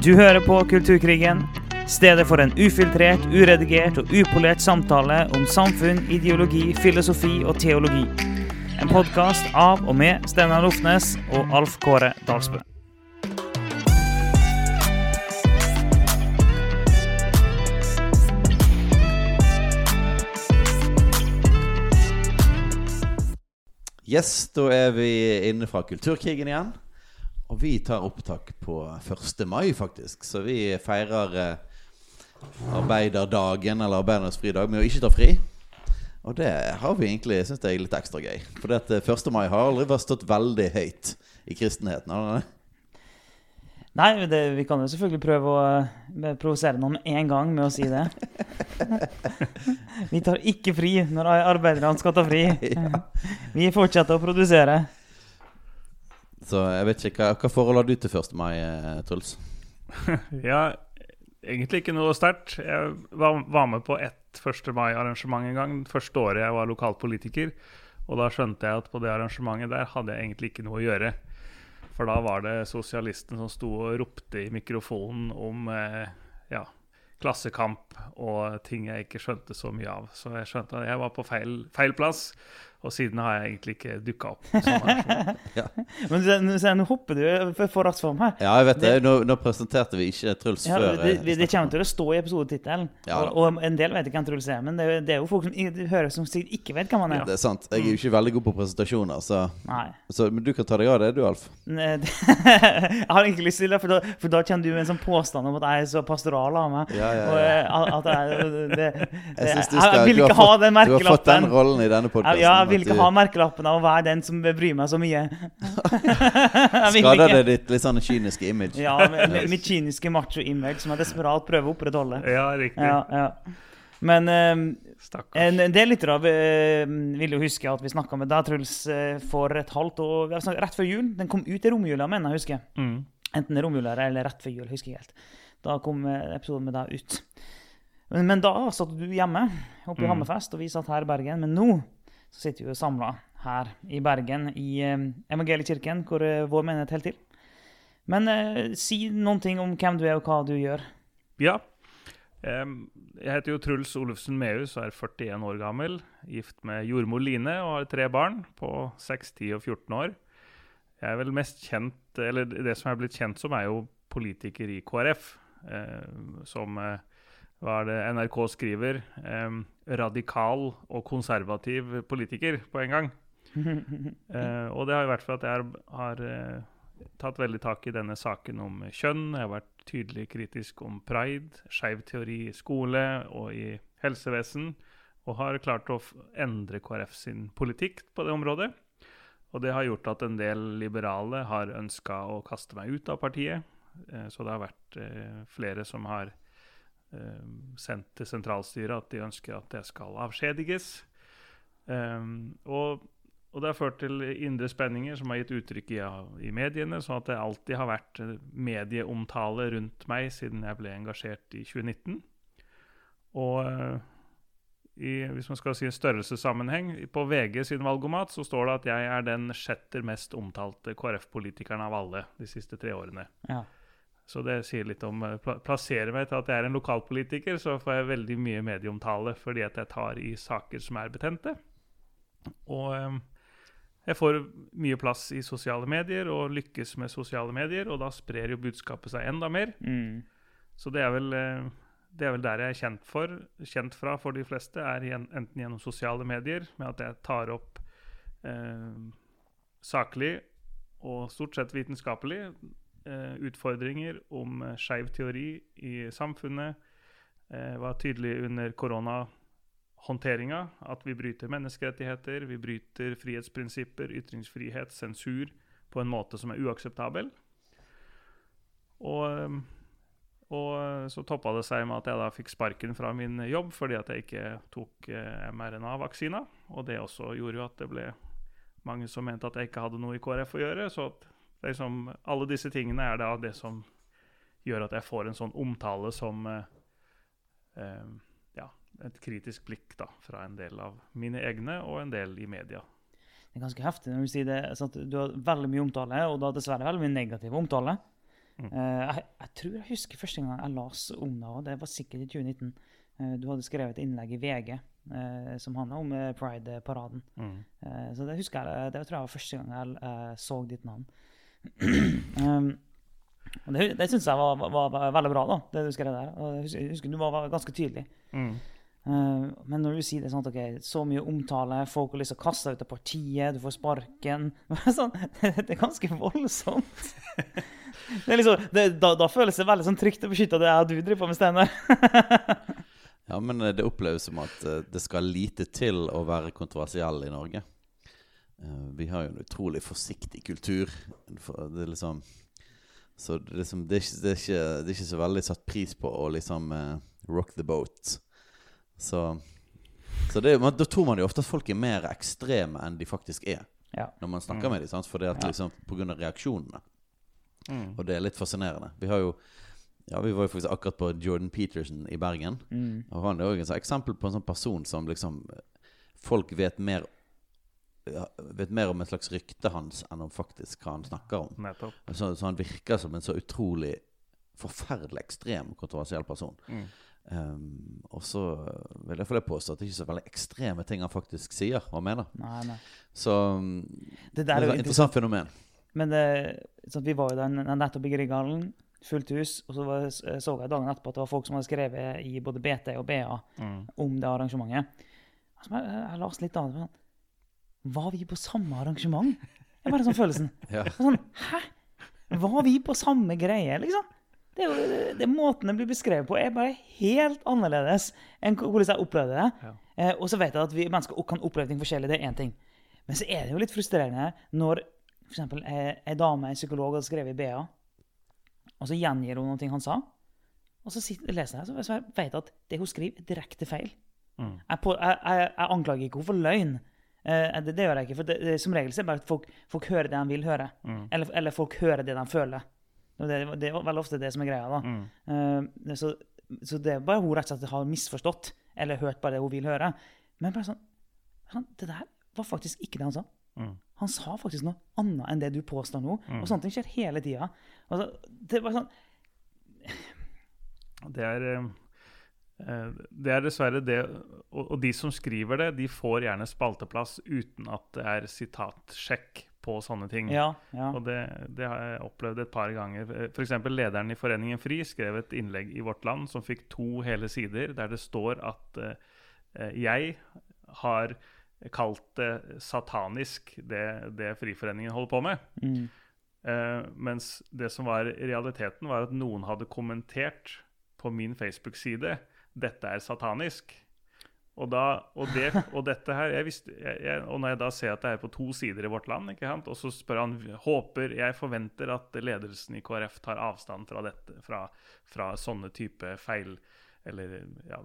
Du hører på Kulturkrigen, stedet for en ufiltrert, uredigert og upolert samtale om samfunn, ideologi, filosofi og teologi. En podkast av og med Steinar Lofnes og Alf Kåre Dalsbø. Yes, da er vi inne fra Kulturkrigen igjen. Og vi tar opptak på 1. mai, faktisk. Så vi feirer eh, arbeiderdagen, eller arbeidernes fridag, med å ikke ta fri. Og det har vi egentlig, synes jeg litt ekstra gøy. For at 1. mai har aldri vært stått veldig høyt i kristenheten. Har det? Nei, det, vi kan jo selvfølgelig prøve å eh, provosere noen én gang med å si det. vi tar ikke fri når arbeiderne skal ta fri. Vi fortsetter å produsere. Så jeg vet ikke, Hva, hva forhold har du til 1. mai, eh, Truls? Ja, egentlig ikke noe sterkt. Jeg var, var med på ett 1. mai-arrangement en gang. Første året jeg var lokalpolitiker. Og da skjønte jeg at på det arrangementet der hadde jeg egentlig ikke noe å gjøre. For da var det sosialisten som sto og ropte i mikrofonen om eh, ja, klassekamp og ting jeg ikke skjønte så mye av. Så jeg skjønte at jeg var på feil, feil plass. Og siden har jeg egentlig ikke dukka opp. sånn arrangement. Men du- nå nå hopper du for, for raskt fram her. Ja, jeg vet det. Nå, nå presenterte vi ikke Truls Ja, før. det, eh, det, det kommer til å stå i episodetittelen. Ja og, og en del vet ikke hvem Truls er, men det, er jo- det er jo folk som hører som sikkert ikke vet hvem han er. Det er sant. Jeg er jo ikke veldig god på presentasjoner, så, så Men du kan ta deg av det, du, Alf. Det- Jeg har egentlig lyst til det, for da, for da kjenner du en sånn påstand om at jeg er så pastoral av meg. Ja, ja, ja. Og, at jeg, det, det, Jeg jeg, skal, vil ikke ha den Du har fått den rollen i denne Ja, podkasten. Vil ikke ha merkelappen av å være den som bryr meg så mye. Skader det ditt litt sånn kyniske image? Ja, med, med mitt kyniske macho-image som jeg desperat prøver å opprettholde. Ja, riktig. Ja, ja. Men um, en en del lyttere uh, vil jo huske at vi snakka med deg, Truls, eh, for et halvt år vi har snakket rett før jul. Den kom ut i romjula, mener jeg husker. Mm. Enten er romjula eller rett før jul, husker jeg helt. Da kom eh, episoden med deg ut. Men, men da satt du hjemme oppe i Mm. Hammerfest, og vi satt her i Bergen. Men nå så sitter vi jo samla her i Bergen, i eh, Evangeliekirken, hvor eh, vår menighet holder til. Men eh, si noen ting om hvem du er, og hva du gjør. Ja. Jeg heter jo Truls Olufsen Mehus og er 41 år gammel. Gift med jordmor Line og har tre barn på 6, 10 og 14 år. Jeg er vel mest kjent, eller Det som er blitt kjent som, er jo politiker i KrF. Eh, som hva er det NRK skriver? Radikal og konservativ politiker på en gang. Eh, og det har vært for at jeg har, eh, tatt veldig tak i denne saken om kjønn. Jeg har vært tydelig kritisk om pride, skeiv teori i skole og i helsevesen. Og har klart å endre KrF sin politikk på det området. Og det har gjort at en del liberale har ønska å kaste meg ut av partiet. Eh, så det har vært flere som har sendt til sentralstyret at de ønsker at det skal avskjediges. Um, og, og det har ført til indre spenninger som har gitt uttrykk i, i mediene, sånn at det alltid har vært eh, medieomtale rundt meg siden jeg ble engasjert i 2019. Og eh, i, hvis man skal si en størrelsessammenheng, på VG sin valgomat så står det at jeg er den sjetter mest omtalte KrF-politikeren av alle de siste tre årene. Ja. Så det sier litt om eh, Plasserer meg til at jeg er en lokalpolitiker, så får jeg veldig mye medieomtale fordi at jeg tar i saker som er betente. Og eh, jeg får mye plass i sosiale medier og lykkes med sosiale medier, og da sprer jo budskapet seg enda mer. Mm. Så det er vel, eh, det er vel der jeg er kjent, for, kjent fra for de fleste, er enten gjennom sosiale medier, med at jeg tar opp eh, saklig og stort sett vitenskapelig utfordringer om eh, skeiv teori i samfunnet. Eh, var tydelig under koronahåndteringa at vi bryter menneskerettigheter, vi bryter frihetsprinsipper, ytringsfrihet, sensur på en måte som er uakseptabel. Og eh, og så toppa det seg med at jeg da fikk sparken fra min jobb fordi at jeg ikke tok eh, mRNA-vaksina. Og det også gjorde jo at det ble mange som mente at jeg ikke hadde noe i KrF å gjøre. Så at liksom, alle disse tingene er da det som gjør at jeg får en sånn omtale som eh, eh, ja, et kritisk blikk da, fra en del av mine egne og en del i media. Det er ganske heftig når du sier det. sånn at Du har veldig mye omtale, og da dessverre veldig mye negativ omtale. Eh, jeg, jeg tror jeg husker første gang jeg las om det, og det var sikkert i 2019. Eh, du hadde skrevet et innlegg i VG eh, som handla om Pride-paraden. Mm. Eh, så det husker jeg, det tror jeg var første gang jeg så ditt navn. Um, og det det syns jeg var, var, var veldig bra, da, det du skrev der. Og jeg husker, jeg husker du var, var ganske tydelig. Mm. Eh, men når du sier det sånn at okay, så mye omtale, folk har lyst til å kaste deg ut av partiet, du får sparken sånn, Det er ganske voldsomt. Det er liksom, det, da, da føles det veldig sånn trygt og beskytta, det er du driver på med, Steinar. Ja, men eh, det oppleves som at eh, det skal lite til å være kontroversiell i Norge. Eh, Vi har jo en utrolig forsiktig kultur. Det er liksom Så det er, liksom, det, er ikke, det, er ikke, det er ikke så veldig satt pris på å liksom eh, rock the boat. Så, så det, man, da tror man jo ofte at folk er mer ekstreme enn de faktisk er. Ja. Når man snakker med dem, for det at Ja. liksom, av reaksjonene. Mm. Og det er litt fascinerende. Vi har jo Ja, vi var jo faktisk akkurat på Jordan Peterson i Bergen. Mm. Og han er også et eksempel på en sånn person som liksom Folk vet mer ja, Vet mer om et slags rykte hans enn om faktisk hva han snakker om. Så, så han virker som en så utrolig forferdelig ekstrem kontroversiell person. Mm. Um, og så vil jeg få påstå at det ikke er så veldig ekstreme ting han faktisk sier og mener. Nei, nei. Så um, Det det er et interessant fenomen. Men det, sånn, vi var jo der nettopp i Grieghallen, fullt hus, og så var, så jeg dagen etterpå at det var folk som hadde skrevet i både BT og BA Mm. om det arrangementet. Altså, jeg, jeg las litt av det. Var vi på samme arrangement? Det er bare sånn følelsen. Ja. Sånn, Hæ? Var vi på samme greie, liksom? Det, er jo, det, Måten det blir beskrevet på, er bare helt annerledes enn hvordan jeg opplevde det. Ja. Eh, og så vet jeg at vi mennesker kan oppleve ting forskjellig. Det er én ting. Men så er det jo litt frustrerende når f.eks. ei dame, en psykolog, har skrevet i BA, og så gjengir hun noe han sa. Og så sitter, leser jeg, så, så jeg vet at det hun skriver, er direkte feil. Mm. Jeg, på, jeg, jeg, jeg anklager ikke henne for løgn. Eh, det, det gjør jeg ikke. For det, det, som regel så er det bare at folk, folk hører det de vil høre. Mm. Eller, eller folk hører det de føler. Det, det er veldig ofte det som er greia. da. Mm. Eh, så, så det er bare hun rett og slett har misforstått, eller hørt bare det hun vil høre. Men bare sånn, Det der var faktisk ikke det han sa. Mm. Han sa faktisk noe annet enn det du påstår nå. Og sånne ting skjer hele tida. Altså, det bare sånn Det er, eh, det er dessverre det og, de som skriver det, de får gjerne spalteplass uten at det er sitatsjekk på sånne ting. Ja, ja. Og det, det har jeg opplevd et par ganger. F.eks. lederen i Foreningen FRI skrev et innlegg i Vårt Land som fikk to hele sider, der det står at uh, jeg har kalt det satanisk, det, det Friforeningen holder på med. Mm. Uh, mens det som var realiteten, var at noen hadde kommentert på min Facebook-side 'Dette er satanisk'. Og, da, og, det, og dette her jeg visste, jeg, jeg, Og når jeg da ser at det er på to sider i Vårt Land, og så spør han håper Jeg forventer at ledelsen i KrF tar avstand fra dette, fra, fra sånne type feil eller ja,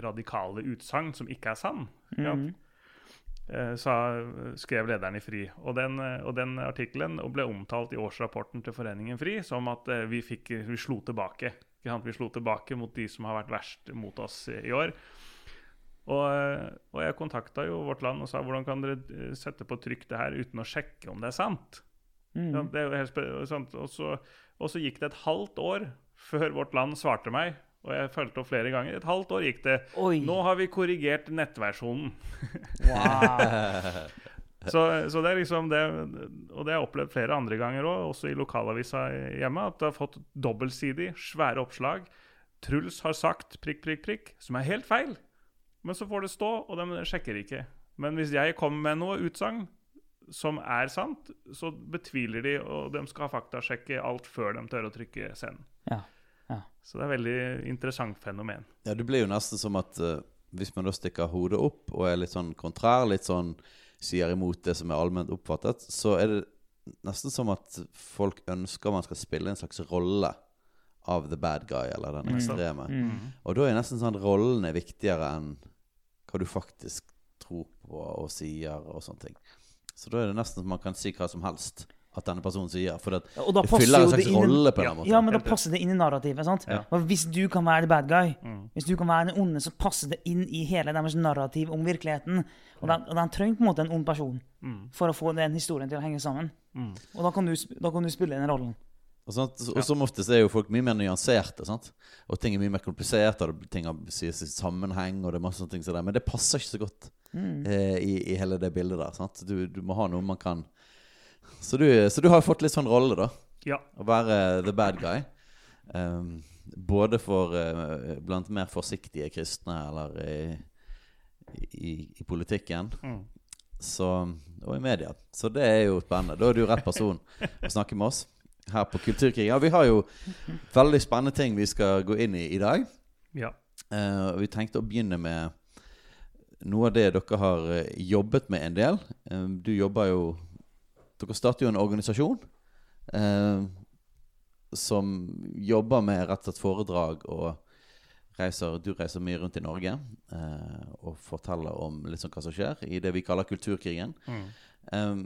radikale utsagn som ikke er sann. ikke sant? Mhm. eh, sa, skrev lederen i FRI. Og den, og den artikkelen ble omtalt i årsrapporten til Foreningen FRI som at eh, vi, fikk, vi slo tilbake. Vi slo tilbake mot de som har vært verst mot oss i i år. Og, eh, og jeg kontakta jo Vårt Land og sa hvordan kan dere eh, sette på trykk det her uten å sjekke om det er sant? Mm. Ja, det er jo helt sant? Og, så, og så gikk det et halvt år før Vårt Land svarte meg. Og jeg fulgte opp flere ganger. Et halvt år gikk det. Oi. Nå har vi korrigert nettversjonen. Wow. Så, så det er liksom det Og det har jeg opplevd flere andre ganger òg, også i lokalavisa hjemme, at det har fått dobbeltsidig, svære oppslag. Truls har sagt prikk, prikk, prikk, som er helt feil. Men så får det stå, og de sjekker ikke. Men hvis jeg kommer med noe utsagn som er sant, så betviler de, og de skal faktasjekke alt før de tør å trykke 'send'. Ja. ja. Så det er et veldig interessant fenomen. Ja, det blir jo nesten som at uh, hvis man da stikker hodet opp og er litt sånn kontrær, litt sånn sier imot det som er allment oppfattet, så er det nesten som at folk ønsker man skal spille en slags rolle av the bad guy, eller den ekstreme. Mm. Og da er nesten sånn at rollen er viktigere enn hva du faktisk tror på og sier og sånne ting. Så da er det nesten som man kan si hva som helst at denne personen sier. For det, ja, det fyller en slags inn rolle på en Ja. måte. Ja, men da passer det inn i narrativet. sant? Ja. Og hvis du kan være the bad guy, Mm. hvis du kan være den onde, så passer det inn i hele deres narrativ om virkeligheten. Og de, og den trenger på en måte en ond person Mm. for å få den historien til å henge sammen. Mm. Og da kan du, da kan du spille den rollen. Og, sant? og som oftest er jo folk mye mer nyanserte. Sant? Og ting er mye mer komplisert, og ting har sies i sammenheng, og det er masse sånne ting som det. Men det passer ikke så godt eh, i, i hele det bildet der. Sant? Du, du må ha noe man kan så du, så du har fått litt sånn rolle, da. Ja. Å være the bad guy. Um, både for uh, blant mer forsiktige kristne eller i, i, i politikken. Mm. Så, og i media. Så det er jo spennende. Da er du rett person å snakke med oss her på Kulturkrig. Ja, vi har jo veldig spennende ting vi skal gå inn i i dag. ja. Uh, vi tenkte å begynne med noe av det dere har eh, jobbet med en del. Uh, du jobber jo Dere starter jo en organisasjon eh, som jobber med rett og slett foredrag og reiser, Du reiser mye rundt i Norge eh, og forteller om sånn hva som skjer i det vi kaller kulturkrigen. Mm. Eh,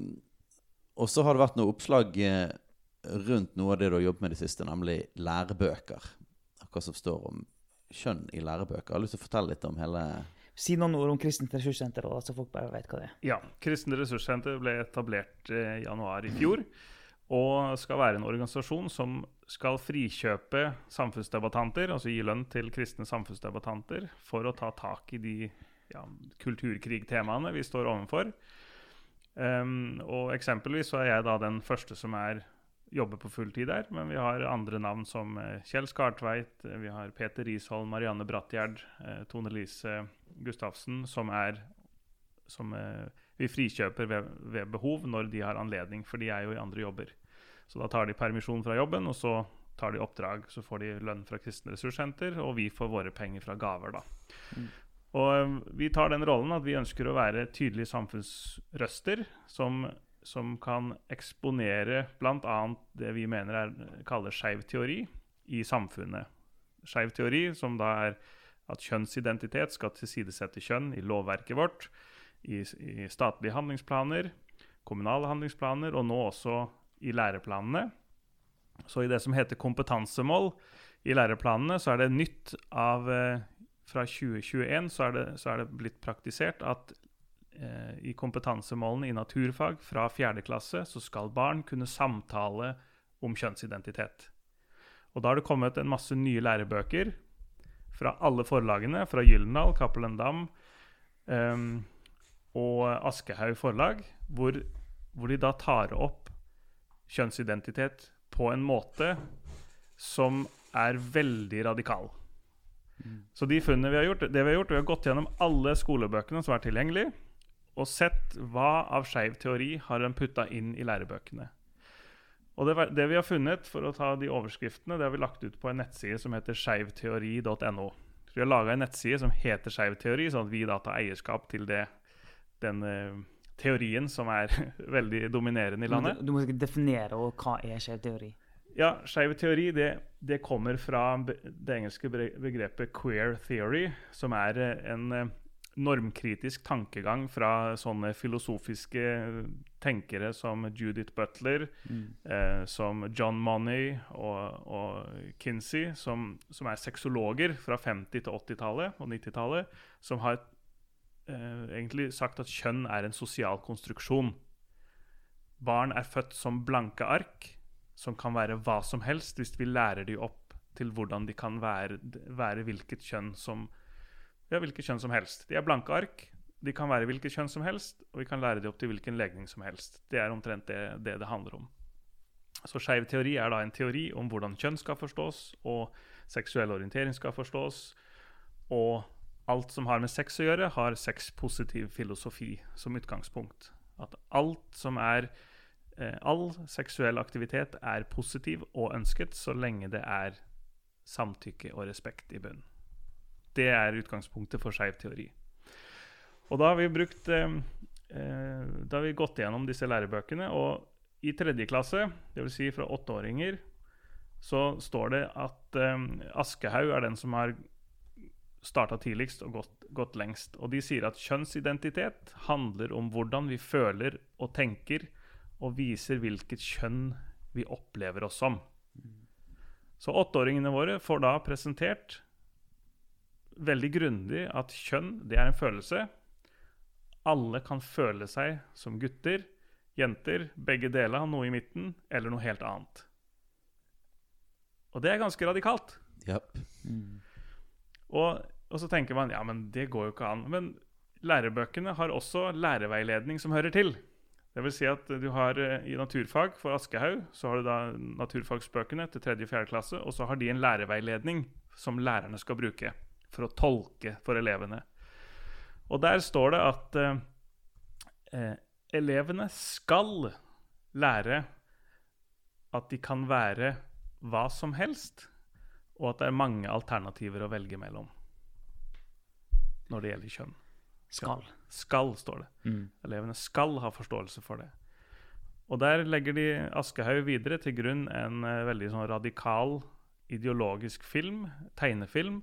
og så har det vært noe oppslag eh, rundt noe av det du har jobbet med i det siste, nemlig lærebøker. Hva som står om kjønn i lærebøker. Jeg har lyst til å fortelle litt om hele Si noen ord om Kristent ressurssenter, da, så folk bare vet hva det er. Ja. Kristent ressurssenter ble etablert eh, i januar i fjor. Og skal være en organisasjon som skal frikjøpe samfunnsdebattanter, altså gi lønn til kristne samfunnsdebattanter, for å ta tak i de ja, kulturkrigtemaene vi står overfor. Um, og eksempelvis så er jeg da den første som er jobber på fulltid der, men vi har andre navn som eh, Kjell Skartveit, eh, vi har Peter Risholm, Marianne Brattgjerd, eh, Tone Lise Gustavsen, som er som vi frikjøper ved, ved behov når de har anledning, for de er jo i andre jobber. Så da tar de permisjon fra jobben, og så tar de oppdrag. Så får de lønn fra Kristne Ressurssenter, og vi får våre penger fra gaver, da. Og eh, vi tar den rollen at vi ønsker å være tydelige samfunnsrøster som, som kan eksponere bl.a. det vi mener er kaller skeiv teori i samfunnet. Skeiv teori, som da er at kjønnsidentitet skal tilsidesette kjønn i lovverket vårt, i, i statlige handlingsplaner, kommunale handlingsplaner, og nå også i læreplanene. Så i det som heter kompetansemål i læreplanene, så er det nytt av eh, Fra 2021 så er det, så er det blitt praktisert at i kompetansemålene i naturfag fra 4. klasse så skal barn kunne samtale om kjønnsidentitet. Og da har det kommet en masse nye lærebøker fra alle forlagene, fra Gyldendal, Cappelen Dam um, og Aschehoug forlag, hvor, hvor de da tar opp kjønnsidentitet på en måte som er veldig radikal. Så de funnene vi har gjort, det vi har gjort, vi har gått gjennom alle skolebøkene som er tilgjengelige, og sett hva av skeiv teori har de putta inn i lærebøkene. Og det, det vi har funnet, for å ta de overskriftene, det har vi lagt ut på en nettside som heter skeivteori.no. Vi har laga en nettside som heter Skeiv teori, sånn at vi da tar eierskap til det, den uh, teorien som er veldig dominerende i landet. du må ikke definere og hva er skeiv teori. Ja, skeiv teori det, det kommer fra det engelske begrepet queer theory, som er eh, en eh, normkritisk tankegang fra sånne filosofiske tenkere som Judith Butler, eh, som John Money og, og Kinsey, som, som er sexologer fra 50- til 80-tallet og 90-tallet, som har eh, egentlig sagt at kjønn er en sosial konstruksjon. Barn er født som blanke ark, som kan være hva som helst hvis vi lærer dem opp til hvordan de kan være, være hvilket kjønn som ja, hvilket kjønn som helst. De er blanke ark. De kan være hvilket kjønn som helst, og vi kan lære de opp til hvilken legning som helst. Det er omtrent det det, det handler om. Så skeiv teori er da en teori om hvordan kjønn skal forstås, og seksuell orientering skal forstås, og alt som har med sex å gjøre, har sexpositiv filosofi som utgangspunkt. At alt som er eh, All seksuell aktivitet er positiv og ønsket så lenge det er samtykke og respekt i bunnen. Det er utgangspunktet for skeiv teori. Og da har vi brukt eh, eh, Da har vi gått gjennom disse lærebøkene, og i tredje klasse, dvs. Si fra åtteåringer, så står det at eh, Aschehoug er den som har starta tidligst og gått, gått lengst. Og de sier at kjønnsidentitet handler om hvordan vi føler og tenker, og viser hvilket kjønn vi opplever oss som. Så åtteåringene våre får da presentert veldig grundig at kjønn, det er en følelse. Alle kan føle seg som gutter, jenter, begge deler, noe i midten eller noe helt annet. Og det er ganske radikalt. Japp. Og, og så tenker man ja, men det går jo ikke an. Men lærebøkene har også læreveiledning som hører til. Det vil si at du har eh, I naturfag for Aschehoug så har du da naturfagsbøkene til 3. og 4. klasse, og så har de en læreveiledning som lærerne skal bruke for å tolke for elevene. Og der står det at eh, eh, elevene skal lære at de kan være hva som helst, og at det er mange alternativer å velge mellom når det gjelder kjønn. Skal. Skal, står det. Mm. Elevene skal ha forståelse for det. Og der legger de Aschehoug videre til grunn en eh, veldig sånn radikal ideologisk film, tegnefilm,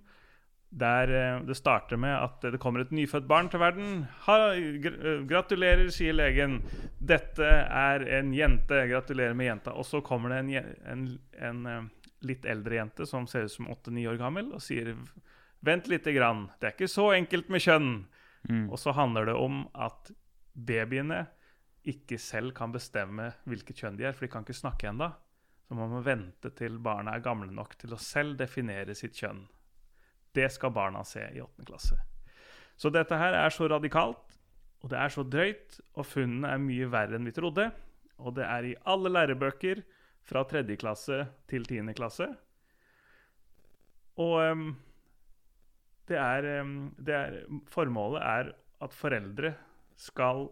der eh, det starter med at det kommer et nyfødt barn til verden. Ha, eh, gratulerer, sier legen. Dette er en jente. Gratulerer med jenta. Og så kommer det en, en, en eh, litt eldre jente som ser ut som åtte-ni år gammel, og sier Vent lite grann. Det er ikke så enkelt med kjønn. Mm. Og så handler det om at babyene ikke selv kan bestemme hvilket kjønn de er, for de kan ikke snakke ennå. Så man må vente til barna er gamle nok til å selv definere sitt kjønn. Det skal barna se i 8. klasse. Så dette her er så radikalt, og det er så drøyt, og funnene er mye verre enn vi trodde. Og det er i alle lærebøker fra 3. klasse til 10. klasse. Og um, det er, um, det er Formålet er at foreldre skal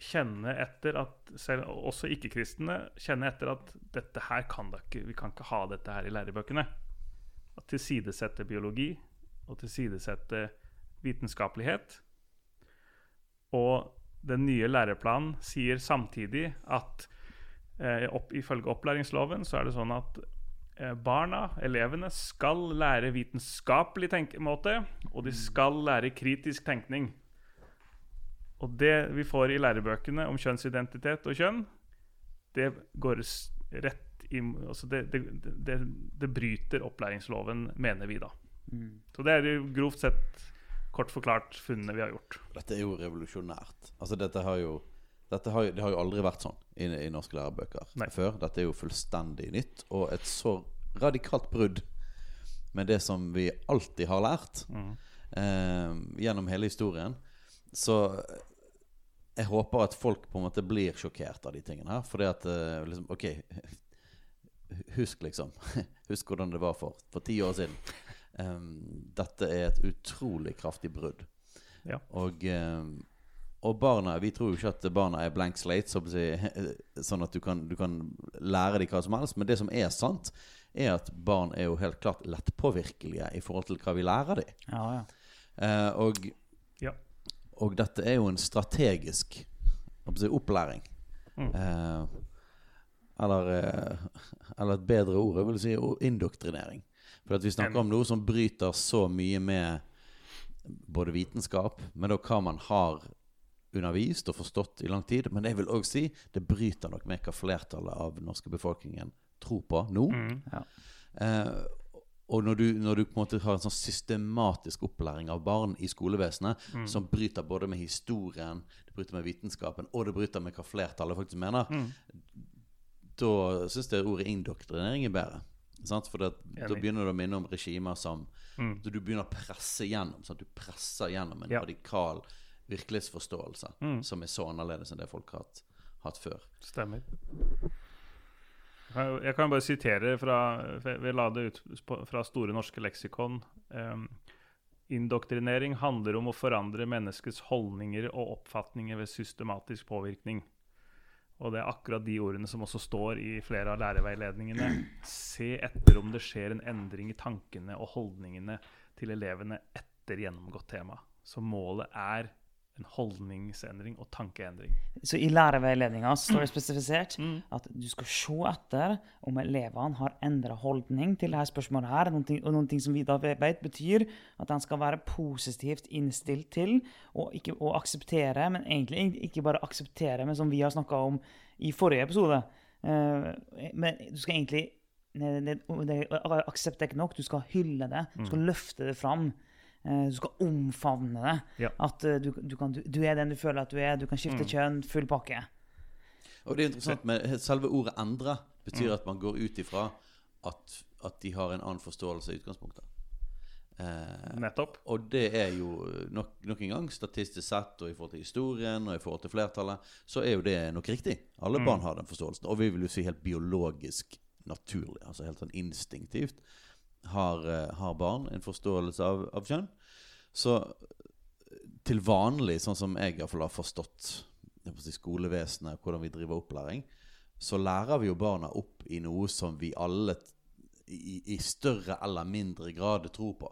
kjenne etter at selv også ikke-kristne kjenne etter at dette her kan da ikke, vi kan ikke ha dette her i lærebøkene. At tilsidesette biologi og tilsidesette vitenskapelighet. Og den nye læreplanen sier samtidig at eh, opp, ifølge opplæringsloven så er det sånn at eh, barna, elevene, skal lære vitenskapelig tenkemåte, og de skal lære kritisk tenkning. Og det vi får i lærebøkene om kjønnsidentitet og kjønn, det går rett altså det, det, det, det bryter opplæringsloven, mener vi da. Mm. Så det er grovt sett, kort forklart, funnene vi har gjort. Dette er jo revolusjonært. Altså dette har jo dette har, Det har jo aldri vært sånn i, i norske lærebøker Nei. før. Dette er jo fullstendig nytt, og et så radikalt brudd med det som vi alltid har lært mm. eh, gjennom hele historien. Så jeg håper at folk på en måte blir sjokkert av de tingene her. Fordi at eh, liksom, Ok, husk liksom Husk hvordan det var for, for ti år siden. Um, dette er et utrolig kraftig brudd. Ja. Og, um, og barna Vi tror jo ikke at barna er blank slate, så si, sånn at du kan, du kan lære dem hva som helst. Men det som er sant, er at barn er jo helt klart lettpåvirkelige i forhold til hva vi lærer dem. Ja, ja. Uh, og, Ja. og dette er jo en strategisk si, opplæring. Mm. Eh, eller, eh, eller et bedre ord, jeg vil si indoktrinering. For at vi snakker om noe som bryter så mye med både vitenskap, men også hva man har undervist og forstått i lang tid. Men jeg vil òg si det bryter nok med hva flertallet av den norske befolkningen tror på nå. Mhm. Eh, og når du, når du på en måte har en sånn systematisk opplæring av barn i skolevesenet, Mm. som bryter både med historien, det bryter med vitenskapen, og det bryter med hva flertallet faktisk mener, Mm. Da syns jeg ordet indoktrinering er bedre. Sant? For det, da begynner du å minne om regimer som Mm. Du begynner å presse gjennom. Sant? Du presser gjennom en Ja. radikal virkelighetsforståelse Mm. som er så annerledes enn det folk har hatt, hatt før. Stemmer. Jeg kan- bare sitere fra Vi la det ut fra Store norske leksikon. Um, Indoktrinering handler om å forandre menneskets holdninger og oppfatninger ved systematisk påvirkning. Og det er akkurat de ordene som også står i flere av læreveiledningene. Se etter om det skjer en endring i tankene og holdningene til elevene etter gjennomgått tema. Så målet er en holdningsendring og tankeendring. Så i lærerveiledninga står det spesifisert Mm. at du skal se etter om elevene har endra holdning til dette spørsmålet. her, noen ting- Og noen ting som vi da vet betyr at de skal være positivt innstilt til og, ikke, og akseptere, men egentlig ikke bare akseptere, men som vi har snakka om i forrige episode. Eh, men du skal egentlig det, det, det, Aksept er ikke nok, du skal hylle det. Du skal løfte det fram. Eh, Du skal omfavne det. Ja. At eh, du, du, kan, du, du er den du føler at du er. Du kan skifte kjønn. Full pakke. Og det er interessant med selve ordet 'endre' betyr at man går ut ifra at, at de har en annen forståelse i utgangspunktet. Eh, Nettopp. og det er jo nok, nok en gang statistisk sett, og i forhold til historien og i forhold til flertallet, så er jo det nok riktig. Alle barn har den forståelsen. Og vi vil jo si helt biologisk naturlig, altså helt sånn instinktivt, har, eh, har barn en forståelse av, av kjønn. Så eh, til vanlig, sånn som jeg iallfall har forstått si, skolevesenet, hvordan vi driver opplæring, så lærer vi jo barna opp i noe som vi alle i, i større eller mindre grad tror på.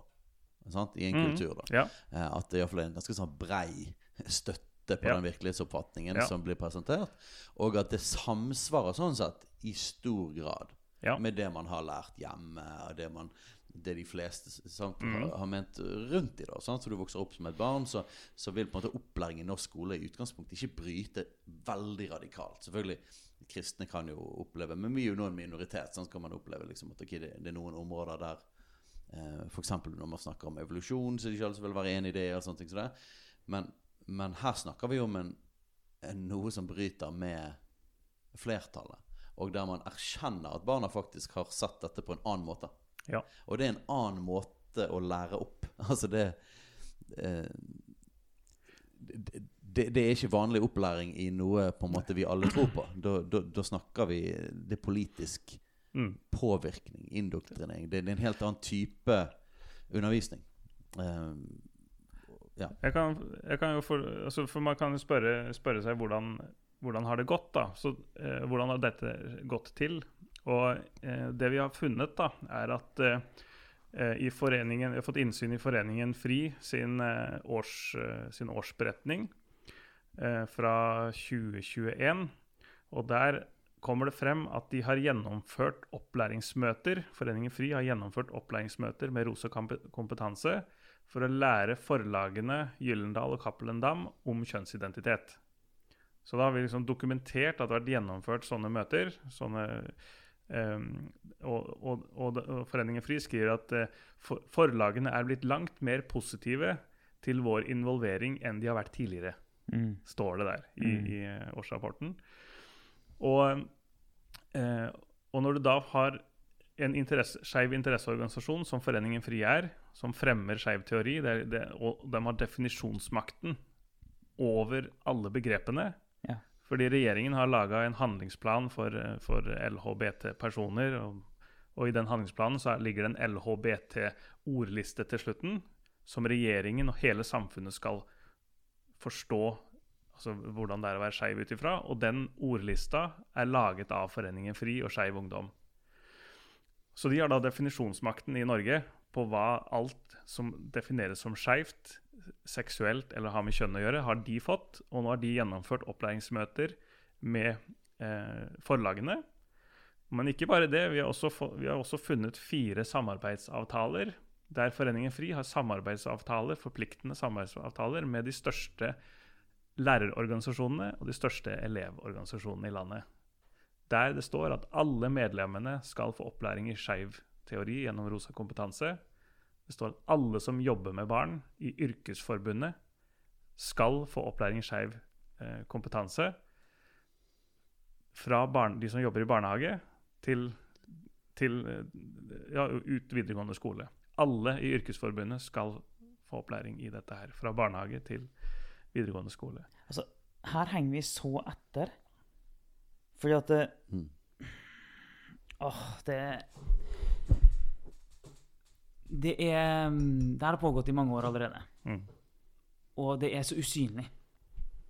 Sant? I en mm. kultur, da. Ja. Eh, At det iallfall er en ganske sånn brei støtte på Ja. den virkelighetsoppfatningen Ja. som blir presentert. Og at det samsvarer sånn sett i stor grad Ja. med det man har lært hjemme, og det, man, det de fleste sant, mm. har, har ment rundt i. da sant? Så du vokser opp som et barn, så, så vil på en måte opplæring i norsk skole i utgangspunktet ikke bryte veldig radikalt. Selvfølgelig, kristne kan jo oppleve Men vi er jo nå en minoritet, så kan man oppleve liksom at okay, det, det er noen områder der Eh, eksempel når man snakker om evolusjon, så det ikke alle vil være enig i det. og sånne ting så det. Men, men her snakker vi om en, en, noe som bryter med flertallet. Og der man erkjenner at barna faktisk har sett dette på en annen måte. Ja. Og det er en annen måte å lære opp. Altså det eh, det, det, det er ikke vanlig opplæring i noe på en måte vi alle tror på. Da, da, da snakker vi det politisk Mm. påvirkning, indoktrinering. Det, det er en helt annen type undervisning. Eh, ja. Jeg kan, jeg kan jo for, altså for man kan spørre, spørre seg hvordan, hvordan har det gått, da. Så, eh, hvordan har dette gått til? Og eh, det vi har funnet, da, er at eh, eh, i foreningen, Vi har fått innsyn i Foreningen FRI sin, eh, års, eh, sin årsberetning fra 2021. Og der kommer det frem at de har gjennomført opplæringsmøter Foreningen FRI har gjennomført opplæringsmøter med Rosa kompetanse for å lære forlagene Gyllendal og Cappelen Dam om kjønnsidentitet. Så da har vi liksom dokumentert at det har vært gjennomført sånne møter. Sånne, um, og, og, og, Foreningen FRI skriver at eh, for, forlagene er blitt langt mer positive til vår involvering enn de har vært tidligere Mm. står det der i, i eh, årsrapporten. Og, uh, og når du da har en interesse, skeiv interesseorganisasjon som Foreningen FRI er, som fremmer skeiv teori, det, er- det, og de har definisjonsmakten over alle begrepene Ja. Fordi regjeringen har laga en handlingsplan for, for LHBT-personer. Og, og i den handlingsplanen så ligger det en LHBT-ordliste til slutten, som regjeringen og hele samfunnet skal forstå altså hvordan det er å være skeiv ut ifra. Og den ordlista er laget av Foreningen FRI og Skeiv Ungdom. Så de har da definisjonsmakten i Norge på hva alt som defineres som skeivt, seksuelt eller har med kjønn å gjøre, har de fått. Og nå har de gjennomført opplæringsmøter med eh, forlagene. Men ikke bare det. Vi har, få, vi har også funnet fire samarbeidsavtaler der Foreningen FRI har samarbeidsavtaler, forpliktende samarbeidsavtaler med de største lærerorganisasjonene og de største elevorganisasjonene i landet. Der det står at alle medlemmene skal få opplæring i skeiv teori gjennom Rosa kompetanse. Det står at alle som jobber med barn i Yrkesforbundet, skal få opplæring i skeiv eh, kompetanse. Fra barn, de som jobber i barnehage, til, til eh, ja, ut videregående skole. Alle i Yrkesforbundet skal få opplæring i dette her. Fra barnehage til videregående skole. Altså, her henger vi så etter. Fordi at det, Mm. Åh, det Det er Det har pågått i mange år allerede. Mm. Og det er så usynlig.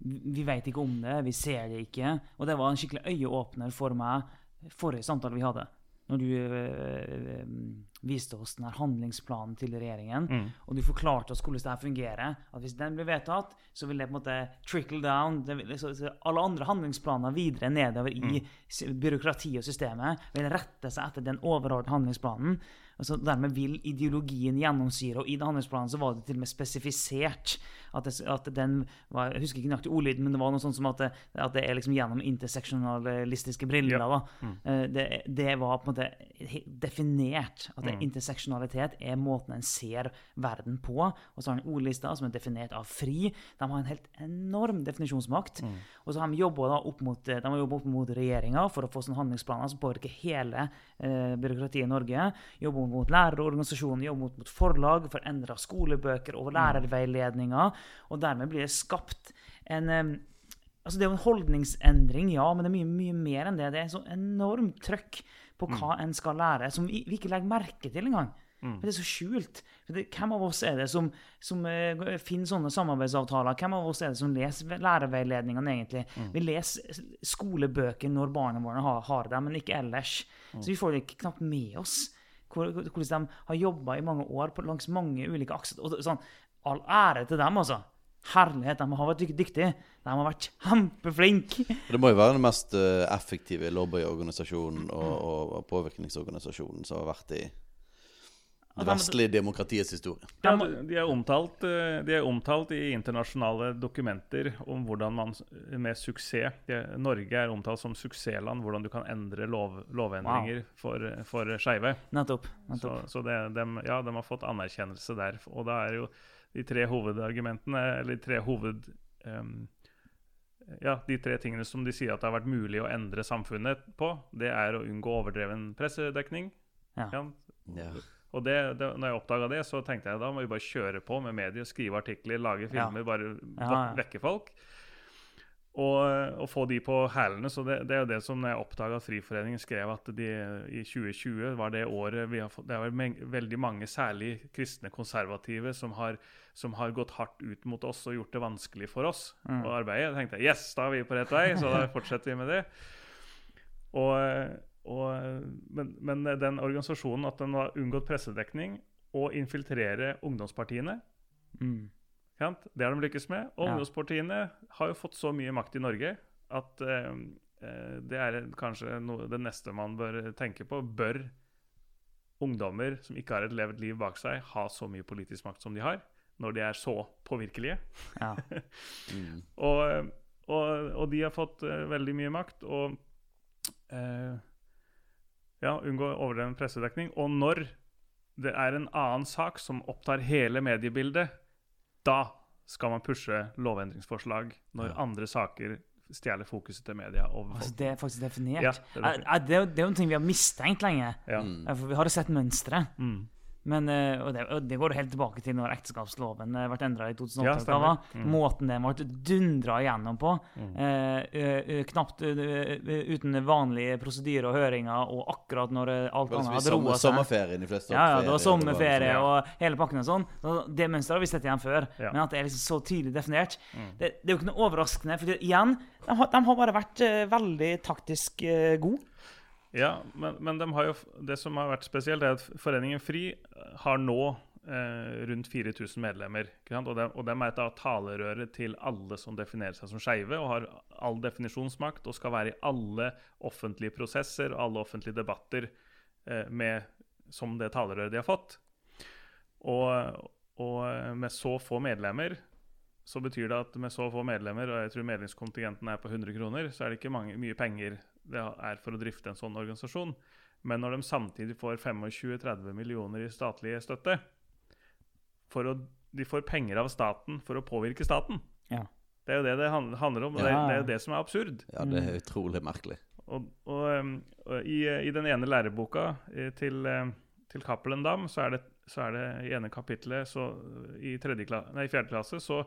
Vi veit vet ikke om det, vi ser det ikke. Og det var en skikkelig øyeåpner for meg forrige samtale vi hadde. Når du øh, viste oss denne handlingsplanen til regjeringen. Mm. Og du forklarte oss hvordan det fungerer. At hvis den blir vedtatt, så vil det på en måte trickle down. Det vil, så, så alle andre handlingsplaner videre nedover i s- byråkratiet og systemet vil rette seg etter den overordnede handlingsplanen. Og så dermed vil ideologien gjennomsyre. Og i den handlingsplanen så var det til og med spesifisert at, det, at den var Jeg husker ikke nøyaktig ordlyden, men det var noe sånt som at det, at det er liksom gjennom interseksjonalistiske briller. Ja. da. Eh, Det, det var på en måte definert at mm. interseksjonalitet er måten en ser verden på. Og så har en ordlista som er definert av FRI. De har en helt enorm definisjonsmakt. Og så har de jobba opp mot, de opp mot regjeringa for å få sånne handlingsplaner som påvirker hele eh, byråkratiet i Norge. Jobber mot lærerorganisasjonen, jobber mot, mot forlag for å endre skolebøker og lærerveiledninger. Og dermed blir det skapt en Altså Det er jo en holdningsendring, ja, men det er mye, mye mer enn det. Det er så enormt trøkk på hva en skal lære, som vi, vi ikke legger merke til engang. For Det er så skjult. Hvem av oss er det som, som uh, finner sånne samarbeidsavtaler? Hvem av oss er det som leser lærerveiledningene, egentlig? Vi leser skolebøker når barna våre har, har dem, men ikke ellers. Så vi får det knapt med oss. Hvor- Hvordan de har jobba i mange år på, langs mange ulike akser. Og sånn, all ære til dem, altså. Herlighet, de har vært dyktige. De har vært kjempeflinke. Det må jo være den mest eh, effektive lobbyorganisasjonen og, og påvirkningsorganisasjonen som har vært i det vestlige demokratiets historie. Ja, de, er omtalt, eh, de er omtalt i internasjonale dokumenter om hvordan man med suksess Norge er omtalt som suksessland, hvordan du kan endre lov, lovendringer for, for skeive. Nettopp. Så, nettopp. så det, de, ja, de har fått anerkjennelse der. Og da er jo de tre hovedargumentene, eller de tre hoved... Um, ja, De tre tingene som de sier at det har vært mulig å endre samfunnet på, det er å unngå overdreven pressedekning. Ja. Ja. Og det, det, når jeg oppdaga det, så tenkte jeg da må vi bare kjøre på med medier, skrive artikler, lage filmer, bare Ja, ja. vekke folk. Og, og få de på hælene. Så det, det er jo det som når jeg oppdaga at Friforeningen skrev at de i 2020 var det året vi har fått Det er vel veldig mange, særlig kristne konservative, som har, som har gått hardt ut mot oss og gjort det vanskelig for oss Mm. å arbeide. Da tenkte jeg yes, da er vi på rett vei, så da fortsetter vi med det. Og, og, men, men den organisasjonen, at den har unngått pressedekning og infiltrere ungdomspartiene, Mm. sant? det har de lykkes med. Og Ja. ungdomspartiene har jo fått så mye makt i Norge at eh, eh, det er kanskje noe, det neste man bør tenke på. Bør ungdommer som ikke har et levd liv bak seg, ha så mye politisk makt som de har, når de er så påvirkelige? Ja. Mm. Og, og, og de har fått eh, veldig mye makt. Og eh, ja, unngå overdreven pressedekning. Og når det er en annen sak som opptar hele mediebildet, da skal man pushe lovendringsforslag når andre saker stjeler fokuset til media. Altså, det er faktisk definert. Ja, det er Eh, er, det, er jo, det er jo en ting vi har mistenkt lenge. Ja. Mm. For vi har jo sett mønstre. Mm. Men, eh, og, det, og det går helt tilbake til når ekteskapsloven eh, ble endra i 2008. Ja, var. Mm. Måten den ble dundra igjennom på. Mm. Eh, knapt uten vanlige prosedyrer og høringer, og akkurat når eh, alt annet hadde roa seg. sommerferien de fleste Ja, ja, det var sommerferie ja. og hele pakken og sånn. Og Det mønsteret har vi sett igjen før. Ja. Men at det er liksom så tydelig definert, Mm. det, det er jo ikke noe overraskende. For igjen, de har, de har bare vært veldig taktisk uh, gode. Ja, men, men de jo, det som har vært spesielt, er at Foreningen FRI har nå eh, rundt 4000 medlemmer. Og, de, og de er et talerøret til alle som definerer seg som skeive, og har all definisjonsmakt og skal være i alle offentlige prosesser og alle offentlige debatter eh, med, som det talerøret de har fått. Og, og eh, med så få medlemmer så betyr det at med så få medlemmer, og jeg tror medlemskontingenten er på 100 kroner, så er det ikke mange, mye penger det er for å drifte en sånn organisasjon. Men når de samtidig får 25-30 millioner i statlig støtte for å, De får penger av staten for å påvirke staten. Ja. Det er jo det det handler om, og det, Ja. det er jo det som er absurd. Ja, det er utrolig merkelig. Og, og, og i, i den ene læreboka eh, til, til Cappelen Dam, så er, det, så er det i ene kapittelet så, i, klasse, nei, i fjerde klasse så,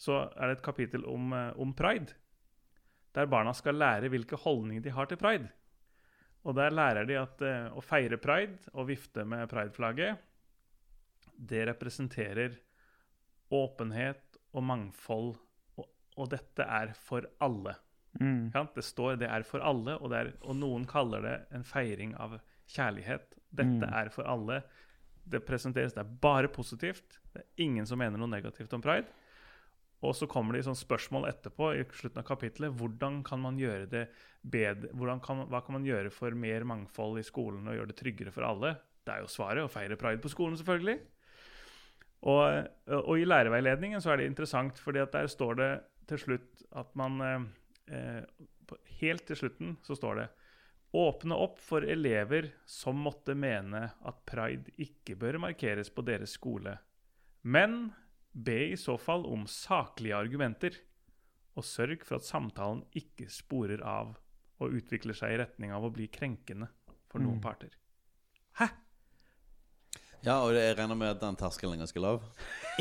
så er det et kapittel om, eh, om pride. Der barna skal lære hvilke holdninger de har til pride. Og der lærer de at eh, å feire pride og vifte med prideflagget, det representerer åpenhet og mangfold, og, og dette er for alle. Mm. Det står 'det er for alle', og, er, og noen kaller det en feiring av kjærlighet. Dette Mm. er for alle. Det presenteres, det er bare positivt. Det er ingen som mener noe negativt om pride. Og så kommer det sånn spørsmål etterpå i slutten av kapitlet. Hvordan kan man gjøre det bedre? Kan, hva kan man gjøre for mer mangfold i skolen og gjøre det tryggere for alle? Det er jo svaret å feire pride på skolen, selvfølgelig. Og, og i lærerveiledningen så er det interessant, fordi der står det til slutt at man eh, eh, Helt til slutten så står det Åpne opp for elever som måtte mene at pride ikke bør markeres på deres skole. Men be i så fall om saklige argumenter. Og sørg for at samtalen ikke sporer av og utvikler seg i retning av å bli krenkende for noen parter. Hæ? Ja, og jeg regner med at den terskelen er ganske lav.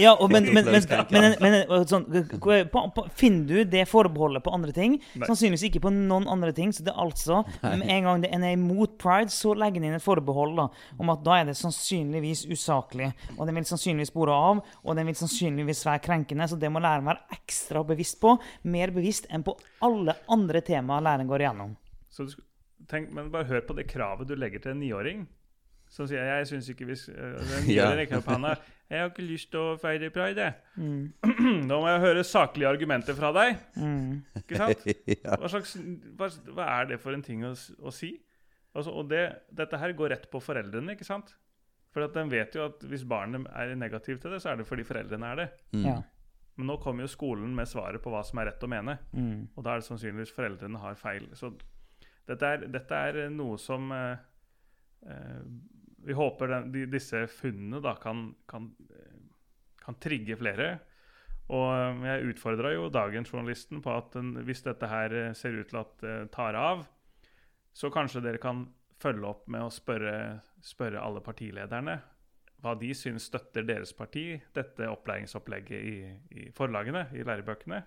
Ja, og, men, men, men, men, men, men sånn, på, på, Finner du det forbeholdet på andre ting? Nei. Sannsynligvis ikke på noen andre ting. Så det er altså, med en gang det- en er imot pride, så legger en inn et forbehold da, om at da er det sannsynligvis usaklig. Og den vil sannsynligvis spore av, og den vil sannsynligvis være krenkende. Så det må læreren være ekstra bevisst på. Mer bevisst enn på alle andre temaer læreren går igjennom. Så du, tenk, men bare hør på det kravet du legger til en niåring. Som sier jeg syns ikke vi skal øh, den Ja. rekker opp handa. 'Jeg har ikke lyst til å feire pride', jeg. Mm. da må jeg høre saklige argumenter fra deg. Mm. Ikke sant? ja. Hva, slags, hva, hva er det for en ting å, å si? Altså, og det, dette her går rett på foreldrene, ikke sant? For at de vet jo at hvis barnet er negativ til det, så er det fordi foreldrene er det. Mm. Ja. Men nå kommer jo skolen med svaret på hva som er rett å mene. Mm. Og da er det sannsynligvis foreldrene har feil. Så dette er, dette er noe som eh, eh, Vi håper den, de, disse funnene da kan, kan, eh, kan trigge flere. Og eh, jeg utfordra jo dagens journalisten på at den, hvis dette her eh, ser ut til at det tar av, så kanskje dere kan følge opp med å spørre, spørre alle partilederne hva de syns støtter deres parti, dette opplæringsopplegget i, i forlagene, i lærebøkene.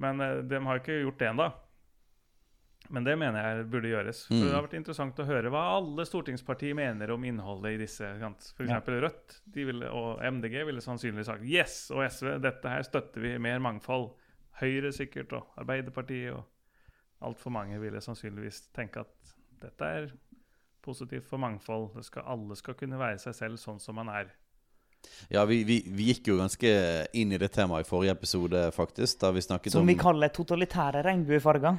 Men de har ikke gjort det ennå. Men det mener jeg burde gjøres. For Mm. Det har vært interessant å høre hva alle stortingspartier mener om innholdet i disse. F.eks. Ja. Rødt de ville, og MDG ville sannsynligvis sagt yes, og SV, dette her støtter vi, mer mangfold. Høyre sikkert, og Arbeiderpartiet og altfor mange ville sannsynligvis tenke at dette er positivt for mangfold. Det skal, alle skal kunne være seg selv sånn som man er. Ja, vi, vi, vi gikk jo ganske inn i det temaet i forrige episode, faktisk. Da vi snakket Som om vi kaller totalitære regnbuefarger.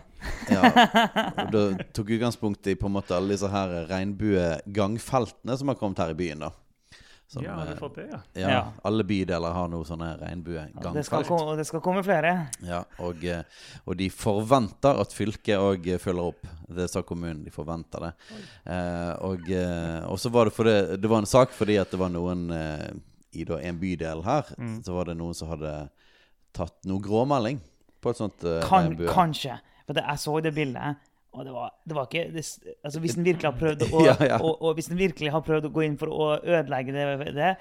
ja, og Da tok utgangspunkt i på en måte alle disse her regnbuegangfeltene som har kommet her i byen. da Som, ja, har vi eh, fått det, ja? ja, Ja. Alle bydeler har nå sånne Ja, det, skal regnbuegangfelt. komme, og det skal komme flere. Ja, og, eh, og de forventer at fylket òg følger opp. Det sa kommunen. De forventer det. Eh, og, eh, og så var det det, Det var en sak fordi at det var noen eh, i da en bydel her Mm. Så var det noen som hadde tatt noe gråmelding på et sånt uh, Kan, kanskje. For det, jeg så det bildet, og det var, det var ikke det, Altså, hvis den virkelig har prøvd å Ja, ja. Og, og hvis virkelig har prøvd å gå inn for å ødelegge det, det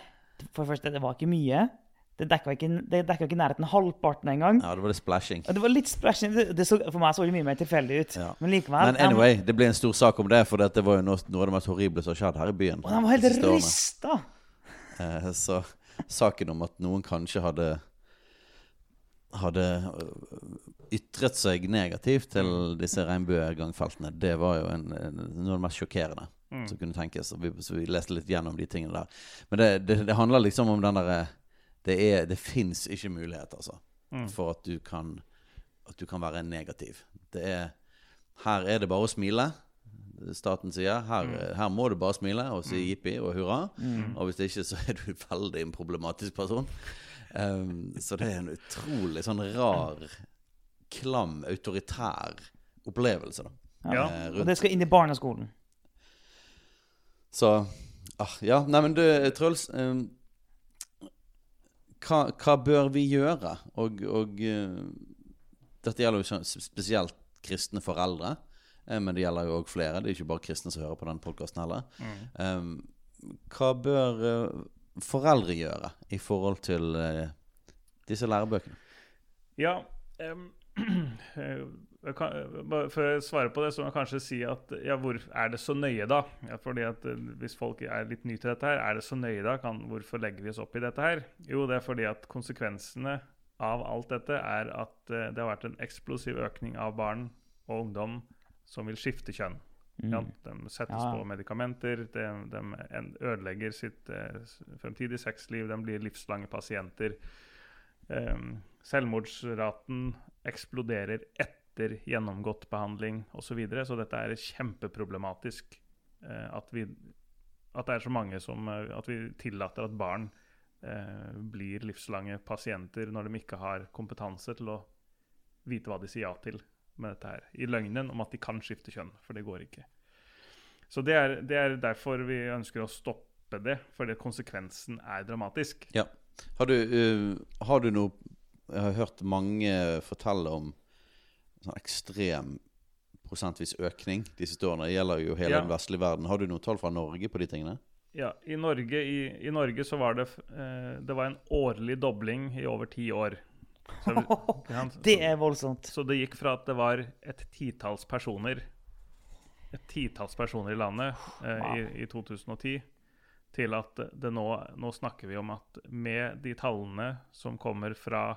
For det første, det var ikke mye. Det dekka ikke, det dekket ikke nærheten halvparten engang. Ja, det var litt splashing. Det var litt splashing. Det, så, for meg så det mye mer tilfeldig ut. Ja. Men likevel. Men anyway, det ble en stor sak om det, for det var jo noe, noe av det mest horrible som har skjedd her i byen. Og de var helt rista! Eh, så saken om at noen kanskje hadde hadde øh, ytret seg negativt til disse regnbuegangfeltene, det var jo en, en, noe av det mest sjokkerende Mm. som kunne tenkes. Så vi, så vi leste litt gjennom de tingene der. Men det, det, det handler liksom om den derre Det, er- det fins ikke mulighet, altså, Mm. for at du kan At du kan være negativ. Det er Her er det bare å smile. Staten sier her, Mm. her må du bare smile og si jippi og hurra. Mm. Og hvis ikke, så er du veldig en problematisk person. Um, så det er en utrolig sånn rar, klam, autoritær opplevelse. da Ja. Rundt. Og det skal inn i barneskolen. Så ah, Ja, nei, men du, Truls. Um, hva, hva bør vi gjøre? Og, og uh, dette gjelder jo spesielt kristne foreldre. Eh, Men det gjelder jo òg flere. Det er ikke bare kristne som hører på den podkasten heller. Um, hva bør eh, foreldre gjøre i forhold til eh, disse lærebøkene? Ja um, kan, bare Før jeg på det, så må jeg kanskje si at ja, hvor er det så nøye, da? Ja, fordi at Hvis folk er litt nye til dette, her, er det så nøye da? Kan, hvorfor legger vi oss opp i dette her? Jo, det er fordi at konsekvensene av alt dette er at det har vært en eksplosiv økning av barn og ungdom som vil skifte kjønn. Ja, de settes Ja. på medikamenter, de, de ødelegger sitt eh, fremtidige sexliv, de blir livslange pasienter. Um, selvmordsraten eksploderer etter gjennomgått behandling osv. Så, videre. så dette er kjempeproblematisk. eh, at, vi, at det er så mange som eh, At vi tillater at barn eh, blir livslange pasienter når de ikke har kompetanse til å vite hva de sier ja til. Med dette her. I løgnen om at de kan skifte kjønn, for det går ikke. Så det er, det er derfor vi ønsker å stoppe det, fordi konsekvensen er dramatisk. Ja. Har du, uh, har du noe Jeg har hørt mange fortelle om sånn ekstrem prosentvis økning de siste årene. Det gjelder jo hele Ja. den vestlige verden. Har du noen tall fra Norge på de tingene? Ja, i Norge, i, i Norge så var det eh, Det var en årlig dobling i over ti år. Så? Det er voldsomt. Så det gikk fra at det var et titalls personer Et titalls personer i landet eh, i, i 2010, til at det nå, nå snakker vi om at med de tallene som kommer fra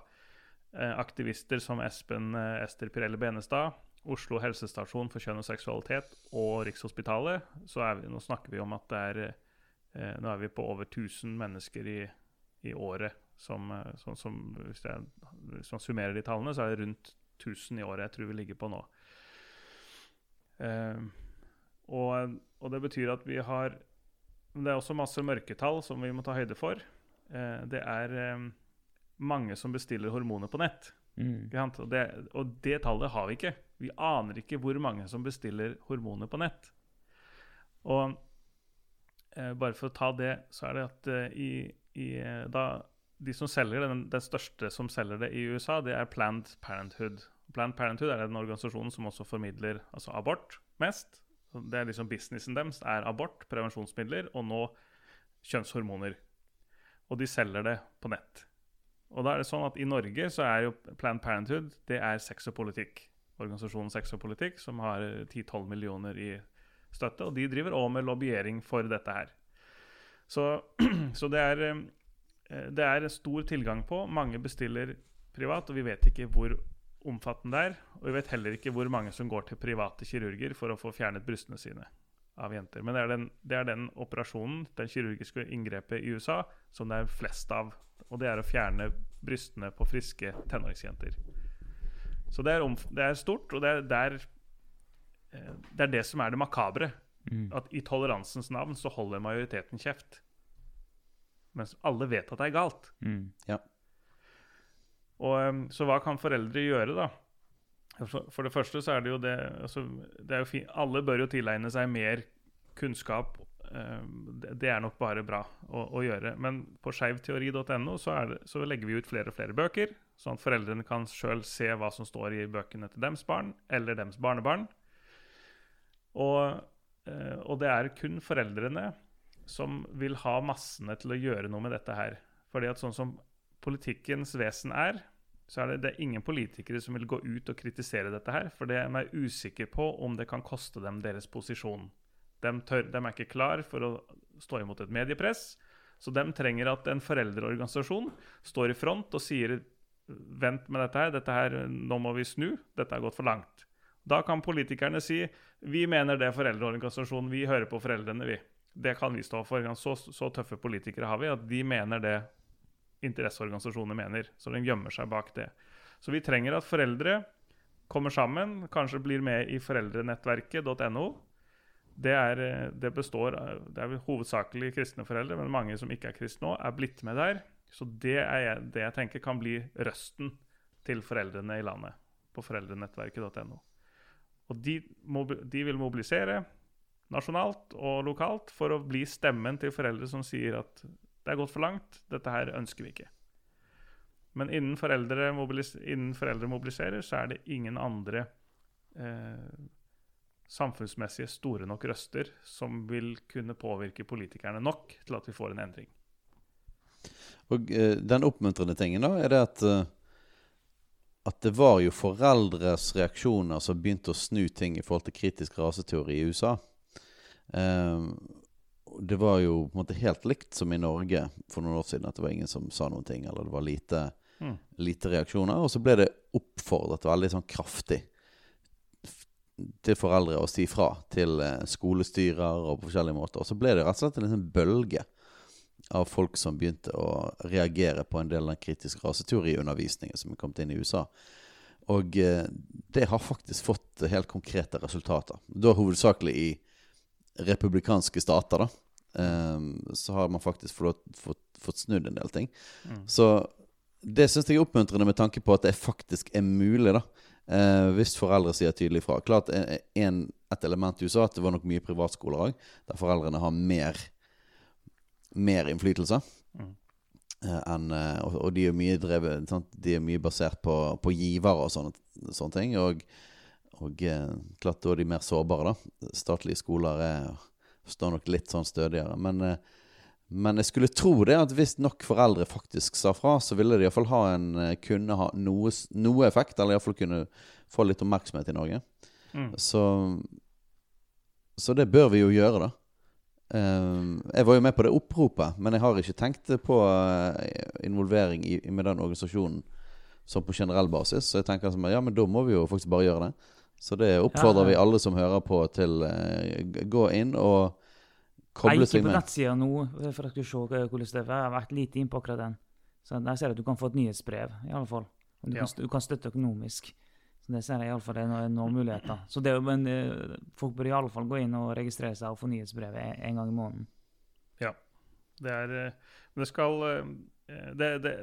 eh, aktivister som Espen eh, Ester Pirelli Benestad, Oslo helsestasjon for kjønn og seksualitet og Rikshospitalet, så er vi, nå snakker vi om at det er eh, Nå er vi på over 1000 mennesker i, i året som, eh, som, som hvis, jeg, hvis man summerer de tallene, så er det rundt 1000 i året jeg tror vi ligger på nå. Eh, og, og det betyr at vi har Det er også masse mørketall som vi må ta høyde for. Eh, det er eh, mange som bestiller hormoner på nett. Mm. Og, det, og det tallet har vi ikke. Vi aner ikke hvor mange som bestiller hormoner på nett. Og eh, bare for å ta det, så er det at eh, i, i, da, de som selger den, den største som selger det i USA, det er Planned Parenthood. Planned Parenthood er den organisasjonen som også formidler altså abort mest. Det er liksom Businessen deres er abort, prevensjonsmidler, og nå kjønnshormoner. Og de selger det på nett. Og da er det sånn at I Norge så er jo Planned Parenthood det er sex og politikk. Organisasjonen Sex og politikk, som har 10-12 millioner i støtte. Og de driver òg med lobbyering for dette her. Så, så det, er, eh, det er stor tilgang på. Mange bestiller privat, og vi vet ikke hvor omfattende det er. Og vi vet heller ikke hvor mange som går til private kirurger for å få fjernet brystene sine av jenter. Men det er, den, det er den operasjonen, den kirurgiske inngrepet i USA, som det er flest av. Og det er å fjerne brystene på friske tenåringsjenter. Så det er, det er stort, og det er, det, er, eh, det er det som er det makabre. Mm. At i toleransens navn så holder majoriteten kjeft. Mens alle vet at det er galt. Mm. Og, um, så hva kan foreldre gjøre, da? For, for det første så er det jo det, altså, det jo Alle bør jo tilegne seg mer kunnskap. det, er nok bare bra å, å gjøre. Men på skeivteori.no så, så legger vi ut flere og flere bøker, sånn at foreldrene kan sjøl se hva som står i bøkene til deres barn eller deres barnebarn. Og, eh, og det er kun foreldrene som vil ha massene til å gjøre noe med dette her. Fordi at sånn som politikkens vesen er, så er det, det er ingen politikere som vil gå ut og kritisere dette her, for de er usikre på om det kan koste dem deres posisjon. De, tør, de er ikke klar for å stå imot et mediepress, så de trenger at en foreldreorganisasjon står i front og sier vent med dette her, dette her, nå må vi snu, dette har gått for langt. Da kan politikerne si vi mener det er foreldreorganisasjonen, vi hører på foreldrene, vi. Det kan vi stå for. Så, så tøffe politikere har vi at de mener det interesseorganisasjoner mener. Så de gjemmer seg bak det. Så vi trenger at foreldre kommer sammen, kanskje blir med i foreldrenettverket.no. Det, er, det består Det er hovedsakelig kristne foreldre, men mange som ikke er kristne òg, er blitt med der. Så det er det jeg tenker kan bli røsten til foreldrene i landet på foreldrenettverket.no. Og de, de vil mobilisere nasjonalt og lokalt for å bli stemmen til foreldre som sier at det er gått for langt, dette her ønsker vi ikke. Men innen foreldre, innen foreldre mobiliserer, så er det ingen andre eh, samfunnsmessige store nok røster som vil kunne påvirke politikerne nok til at vi får en endring. Og eh, den oppmuntrende tingen da er det at eh, At det var jo foreldres reaksjoner som begynte å snu ting i forhold til kritisk raseteori i USA. Eh, det var jo på en måte helt likt som i Norge for noen år siden. At det var ingen som sa noen ting, eller det var lite, Mm. lite reaksjoner. Og så ble det oppfordret veldig sånn kraftig til foreldre å si fra til eh, skolestyrer og på forskjellige måter. Og så ble det rett og slett en liten bølge av folk som begynte å reagere på en del av den kritiske raseteoriundervisningen som er kommet inn i USA. Og eh, det har faktisk fått helt konkrete resultater. Da hovedsakelig i republikanske stater, da. eh, så har man faktisk fått, fått, fått snudd en del ting. Mm. Så det syns jeg er oppmuntrende med tanke på at det faktisk er mulig, da. Eh, hvis foreldre sier tydelig fra. Klart en, en, Et element du sa, at det var nok mye privatskoler òg, der foreldrene har mer, mer innflytelse. Mm. Eh, enn, eh, og, og de er mye drevet? De er mye basert på, på givere og sånne, sånne ting. Og, og eh, klart da er de mer sårbare, da. Statlige skoler er, står nok litt sånn stødigere. Men, eh, men jeg skulle tro det at hvis nok foreldre faktisk sa fra, så ville det iallfall ha en, eh, kunne ha noe, noe effekt, eller iallfall kunne få litt oppmerksomhet i Norge. Mm. Så, så det bør vi jo gjøre, da. Um, jeg var jo med på det oppropet, men jeg har ikke tenkt på involvering i, med den organisasjonen sånn på generell basis. Så jeg tenker sånn, ja, men da må vi jo faktisk bare gjøre det. Så det oppfordrer Ja, vi alle som hører på, til uh, gå inn og koble seg med. Jeg er ikke på nettsida nå eh, for at skulle se hvordan det er. Jeg har vært lite inn på akkurat den. Så Der ser jeg at du kan få et nyhetsbrev, i alle fall. Du, Ja. kan, du kan støtte økonomisk. Så Det ser jeg iallfall er noen noen muligheter. Så det, er men eh, folk bør i alle fall gå inn og registrere seg og få nyhetsbrevet en, en gang i måneden. Ja. Det er Men Det skal eh, det, det,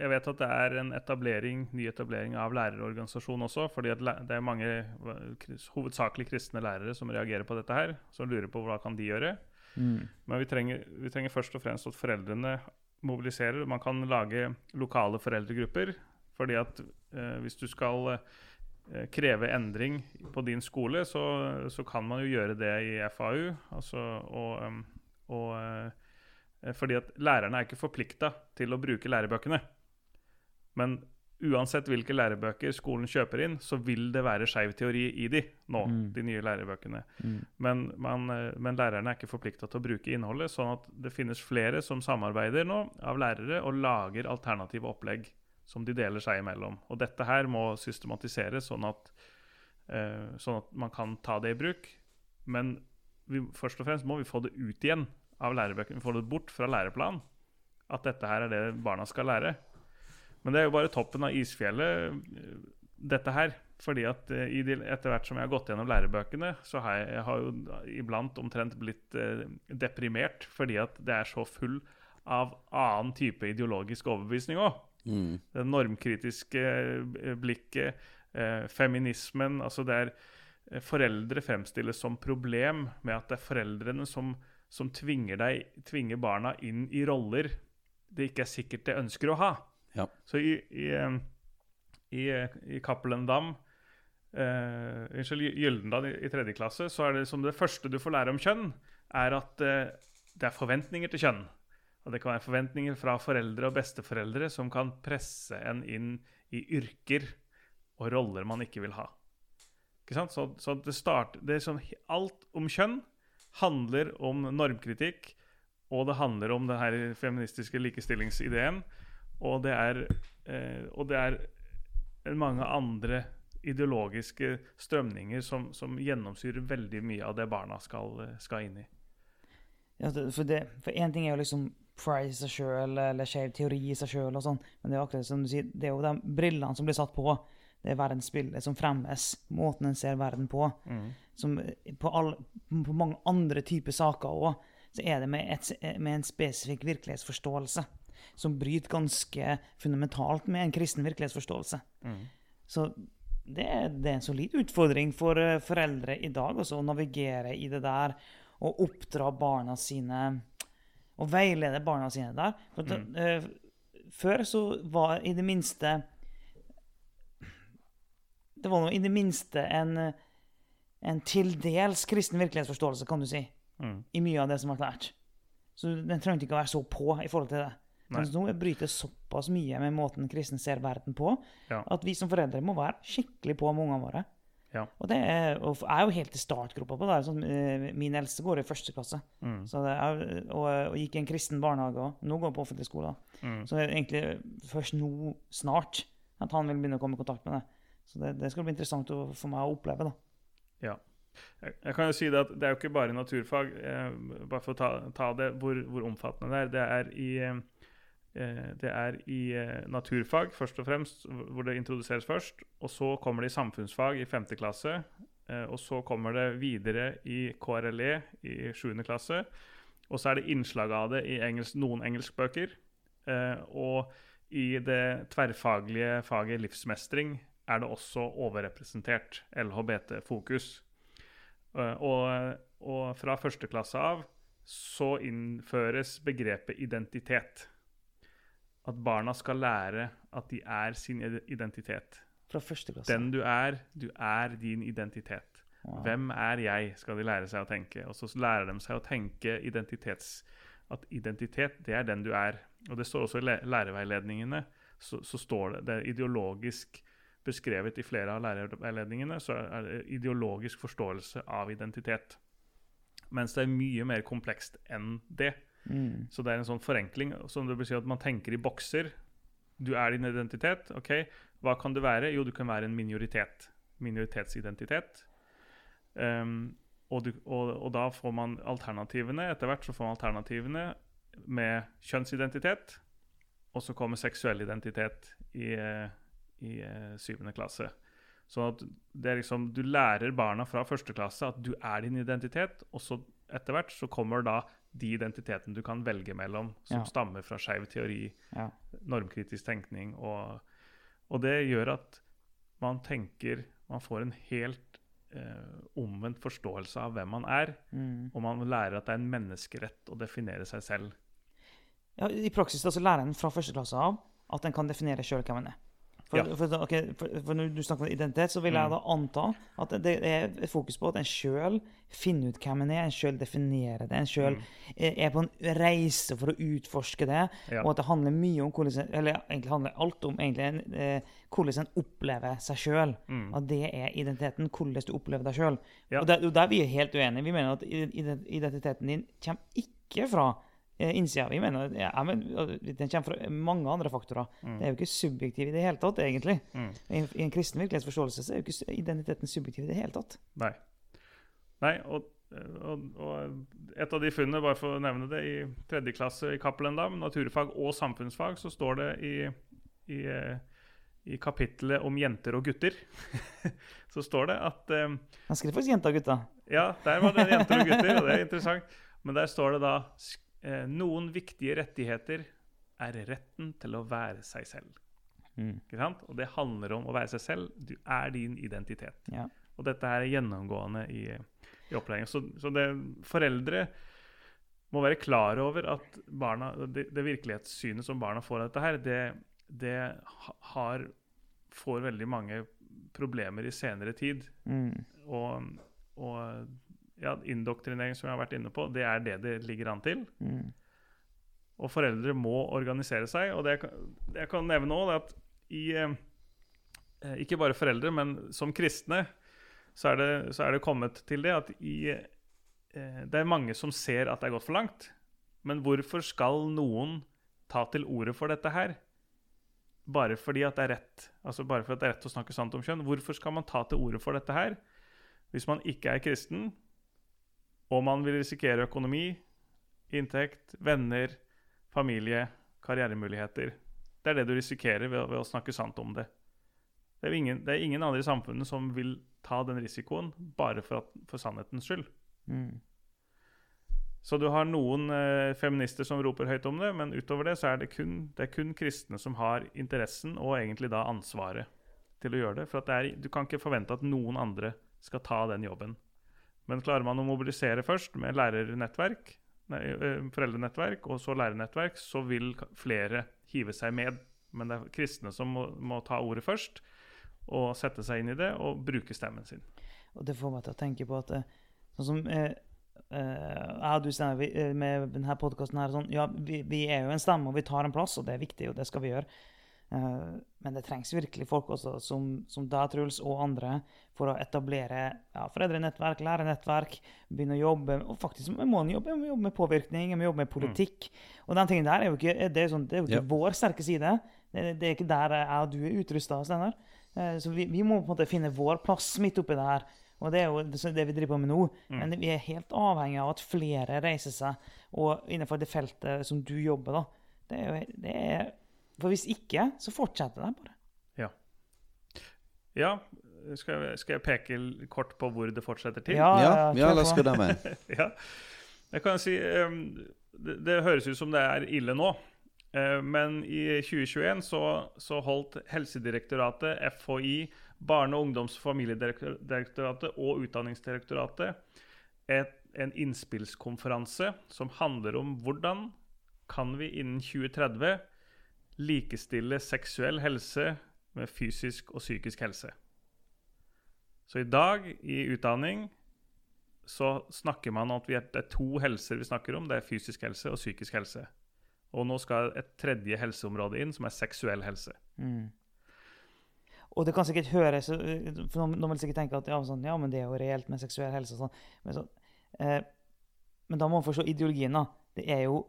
Jeg vet at det er en etablering, ny etablering av lærerorganisasjon også. fordi det er mange eh, hovedsakelig kristne lærere som reagerer på dette her. Som lurer på hva kan de gjøre. Mm. Men vi trenger, vi trenger først og fremst at foreldrene mobiliserer. Man kan lage lokale foreldregrupper. fordi at eh, hvis du skal eh, kreve endring på din skole, så, så kan man jo gjøre det i FAU. Altså, og, og, eh, fordi at lærerne er ikke forplikta til å bruke lærebøkene. Men uansett hvilke lærebøker skolen kjøper inn, så vil det være skeiv teori i de nå, Mm. de nye lærebøkene. Mm. Men, man, eh, men lærerne er ikke forplikta til å bruke innholdet, sånn at det finnes flere som samarbeider nå av lærere og lager alternative opplegg som de deler seg imellom. Og dette her må systematiseres, sånn at, uh, sånn at man kan ta det i bruk. Men vi, først og fremst må vi få det ut igjen av lærebøkene. Vi får det bort fra læreplanen. At dette her er det barna skal lære. Men det er jo bare toppen av isfjellet, dette her. Fordi at eh, de, etter hvert som jeg har gått gjennom lærebøkene, så har jeg, jeg har jo iblant omtrent blitt eh, deprimert fordi at det er så full av annen type ideologisk overbevisning òg. Mm. Det normkritiske eh, blikket, eh, feminismen Altså det er eh, Foreldre fremstilles som problem med at det er foreldrene som, som tvinger, deg, tvinger barna inn i roller det ikke er sikkert de ønsker å ha. Ja. Så i, i, i, i Cappelen Dam eh, Unnskyld, Gy- Gyldendal i, i tredje klasse, så er det som det første du får lære om kjønn, er at uh, det er forventninger til kjønn. Og det kan være forventninger fra foreldre og besteforeldre som kan presse en inn i yrker og roller man ikke vil ha. Ikke sant? Så, så det starter, det er sånn, Alt om kjønn handler om normkritikk, og det handler om den her feministiske likestillingsideen. Og det er, eh, og det er mange andre ideologiske strømninger som, som gjennomsyrer veldig mye av det barna skal, skal inn i. Ja, for én ting er jo liksom pride seg sjøl, eller skeiv teori i seg sjøl, sånn, men det er jo akkurat som du sier, det er jo de brillene som blir satt på. Det er verdensbildet som fremmes. Måten en ser verden på. Som på, all, på mange andre typer saker òg, så er det med, et, med en spesifikk virkelighetsforståelse. Som bryter ganske fundamentalt med en kristen virkelighetsforståelse. Så det det er en solid utfordring for eh, foreldre i dag også, å navigere i det der og oppdra barna sine og veilede barna sine der. For at, uh, før så var i det minste Det var nå i det minste en, en til dels kristen virkelighetsforståelse, kan du si, Mm. i mye av det som ble lært. Så den trengte ikke å være så på i forhold til det. Mens nå bryter såpass mye med måten kristen ser verden på, Ja. at vi som foreldre må være skikkelig på med ungene våre. Ja. Og det er, og jeg er jo helt i startgropa på det. Sånn, eh, min eldste går i første klasse. Mm. Er, og, og gikk i en kristen barnehage òg. Nå går han på offentlig skole. Mm. Så det er egentlig først nå, snart, at han vil begynne å komme i kontakt med det. Så det, det skal bli interessant å, for meg å oppleve. da. Ja. Jeg, kan jo si det at det er jo ikke bare naturfag, eh, bare for å ta, ta det, hvor, hvor omfattende det er. Det er i, eh, det er i eh, naturfag først og fremst, hvor det introduseres først. Og så kommer det i samfunnsfag i 5. klasse. Eh, og så kommer det videre i KRLE i 7. klasse. Og så er det innslag av det i engelsk, noen engelskbøker. Eh, og i det tverrfaglige faget livsmestring er det også overrepresentert LHBT-fokus. Eh, og, og fra første klasse av så innføres begrepet identitet. At barna skal lære at de er sin identitet. Fra første klasse. Den du er, du er din identitet. Wow. Hvem er jeg, skal de lære seg å tenke. Og så lærer de seg å tenke identitets... At identitet, det er den du er. Og det står også i læreveiledningene. Så, så står det, det er ideologisk beskrevet i flere av lærerveiledningene, så er det ideologisk forståelse av identitet. Mens det er mye mer komplekst enn det. Mm. Så det er en sånn forenkling. Som det vil si at man tenker i bokser. Du er din identitet. ok, Hva kan du være? Jo, du kan være en minoritet. Minoritetsidentitet. Um, og, du, og, og da får man alternativene. Etter hvert så får man alternativene med kjønnsidentitet. Og så kommer seksuell identitet i, eh, i eh, syvende klasse. Så at det er liksom, du lærer barna fra første klasse at du er din identitet, og så etter hvert så kommer da de identitetene du kan velge mellom, som Ja. stammer fra skeiv teori, Ja. normkritisk tenkning, og, og det gjør at man tenker Man får en helt eh, omvendt forståelse av hvem man er, Mm. og man lærer at det er en menneskerett å definere seg selv. Ja, I praksis da, så lærer en fra første klasse av at en kan definere sjøl hvem en er. For, Ja. for, okay, for, for når du snakker om identitet, så vil jeg Mm. da anta at det er fokus på at en sjøl finner ut hvem en er, en sjøl definerer det, en sjøl Mm. er på en reise for å utforske det, Ja. og at det handler mye om hvordan Eller egentlig handler alt om egentlig eh, hvordan en opplever seg sjøl. Mm. At det er identiteten, hvordan du opplever deg sjøl. Ja. Og der, og der er vi helt uenige. Vi mener at identiteten din kommer ikke fra innsida. Vi mener ja, men, den kommer fra mange andre faktorer. Det er jo ikke subjektiv i det hele tatt, egentlig. Mm. I, I en kristen virkelighetsforståelse så er jo ikke identiteten subjektiv i det hele tatt. Nei. Nei, og, og, og et av de funnene, bare for å nevne det, i tredje klasse i Cappelen naturfag og samfunnsfag, så står det i, i, eh, i kapittelet om jenter og gutter, så står det at um, Han skrev faktisk jenter og gutter. Ja, der var det jenter og gutter, og det er interessant. Men der står det da eh, noen viktige rettigheter er retten til å være seg selv. Mm. Ikke sant? Og det handler om å være seg selv. Du er din identitet. Ja. Og dette er gjennomgående i, i opplæringen. Så, så det, foreldre må være klar over at barna, det, det virkelighetssynet som barna får av dette her, det, det har, får veldig mange problemer i senere tid. Mm. Og, og ja, indoktrinering, som jeg har vært inne på, det er det det ligger an til. Mm. Og foreldre må organisere seg. Og det jeg kan, det jeg kan nevne òg, er at i eh, Ikke bare foreldre, men som kristne så er det, så er det kommet til det at i eh, Det er mange som ser at det er gått for langt. Men hvorfor skal noen ta til orde for dette her? Bare fordi at det er rett Altså bare fordi det er rett å snakke sant om kjønn. Hvorfor skal man ta til orde for dette her hvis man ikke er kristen, og man vil risikere økonomi, inntekt, venner, familie, karrieremuligheter. Det er det du risikerer ved, ved å snakke sant om det. Det er, ingen, det er ingen andre i samfunnet som vil ta den risikoen bare for, at, for sannhetens skyld. Mm. Så du har noen eh, feminister som roper høyt om det, men utover det så er det kun, det er kun kristne som har interessen og egentlig da ansvaret til å gjøre det. For at det er, du kan ikke forvente at noen andre skal ta den jobben. Men klarer man å mobilisere først med lærernettverk, nei, foreldrenettverk og så lærernettverk, så vil flere hive seg med. Men det er kristne som må, må ta ordet først og sette seg inn i det og bruke stemmen sin. Og det får meg til å tenke på at eh, sånn som eh, eh, du Steinar, eh, med denne podkasten sånn, Ja, vi, vi er jo en stemme, og vi tar en plass, og det er viktig, og det skal vi gjøre. Eh, men det trengs virkelig folk også, som, som deg, Truls, og andre, for å etablere ja, foreldrenettverk, lærernettverk, begynne å jobbe og faktisk vi må jobbe, vi må jobbe med påvirkning, vi må jobbe med politikk. Og den tingen der er jo ikke, det er sånn, det er jo ikke yep. vår sterke side. Det, det er ikke der jeg og du er utrusta, Eh, Så vi, vi må på en måte finne vår plass midt oppi det her. Og det er jo det det vi driver på med nå. Men vi er helt avhengig av at flere reiser seg, og innenfor det feltet som du jobber, da. Det er jo, det er, for hvis ikke, så fortsetter det bare. Ja, skal jeg, skal jeg peke kort på hvor det fortsetter til? Ja, Ja, ja, ja, la oss gå der med. ja. Jeg kan si um, det, det høres ut som det er ille nå. Eh, Men i 2021 så, så holdt Helsedirektoratet, FHI, Barne-, ungdoms- og familiedirektoratet og Utdanningsdirektoratet et, en innspillskonferanse som handler om hvordan kan vi innen 2030 likestille seksuell helse med fysisk og psykisk helse. Så i dag i utdanning så snakker man om at er, det er to helser vi snakker om. Det er fysisk helse og psykisk helse. Og nå skal et tredje helseområde inn, som er seksuell helse. Mm. Og det kan sikkert høres For noen, vil sikkert tenke at ja, sånn, ja, men det er jo reelt med seksuell helse sånn. Men, så, eh, men da må man forstå ideologien, da. Det er jo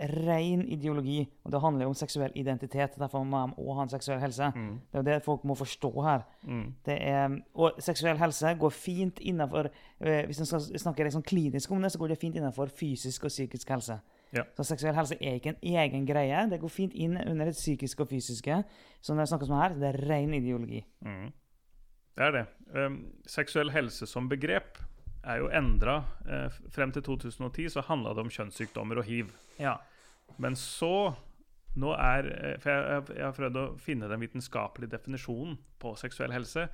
ren ideologi, og det handler jo om seksuell identitet. Derfor må man også ha en seksuell helse. Mm. Det er det folk må forstå her. Mm. Det er, og seksuell helse går fint innenfor eh, Hvis en skal snakke sånn klinisk om det, så går det fint innenfor fysisk og psykisk helse. Ja. Så seksuell helse er ikke en egen greie. Det går fint inn under det psykiske og fysiske. Så når det snakkes om her, det er ren ideologi. Mm. Det er det. Um, seksuell helse som begrep er jo endra. Uh, frem til 2010 så handla det om kjønnssykdommer og hiv. Ja. Men så nå er, eh, for jeg, jeg har prøvd å finne den vitenskapelige definisjonen på seksuell helse.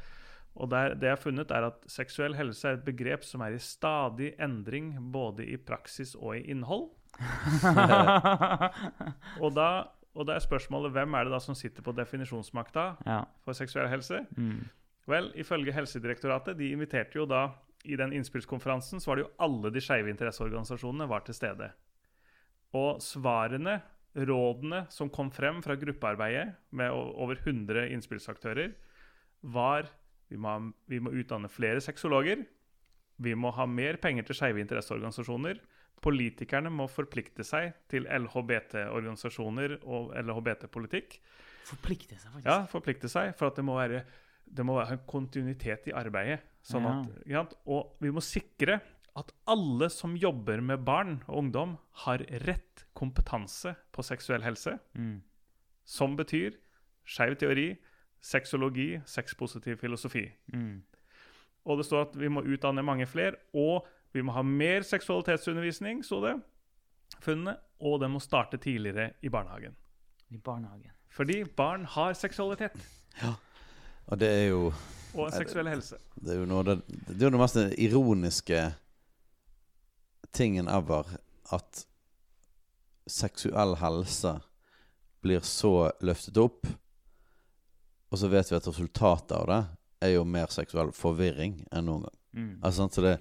Og der, det jeg har funnet, er at seksuell helse er et begrep som er i stadig endring både i praksis og i innhold. Og da, og da er spørsmålet hvem er det da som sitter på definisjonsmakta ja. for seksuell helse? Mm. Vel, ifølge Helsedirektoratet, de inviterte jo da i den innspillskonferansen, så var det jo alle de skeive interesseorganisasjonene var til stede. Og svarene, rådene som kom frem fra gruppearbeidet med over 100 innspillsaktører, var vi må, vi må utdanne flere sexologer. Vi må ha mer penger til skeive interesseorganisasjoner. Politikerne må forplikte seg til LHBT-organisasjoner og LHBT-politikk. Forplikte seg, faktisk. Ja, forplikte seg, for at det må være, det må være en kontinuitet i arbeidet. Sånn Ja. at? Og vi må sikre at alle som jobber med barn og ungdom, har rett kompetanse på seksuell helse, Mm. som betyr skeiv teori, sexologi, sexpositiv filosofi. Mm. Og det står at vi må utdanne mange flere, og vi må ha mer seksualitetsundervisning, sto det, funnene, og det må starte tidligere i barnehagen. I barnehagen. Fordi barn har seksualitet Og det er jo og seksuell helse. Det er jo noe det, det er jo det mest ironiske tingen ever at seksuell helse blir så løftet opp, og så vet vi at resultatet av det er jo mer seksuell forvirring enn noen gang. Mm. Altså, så det,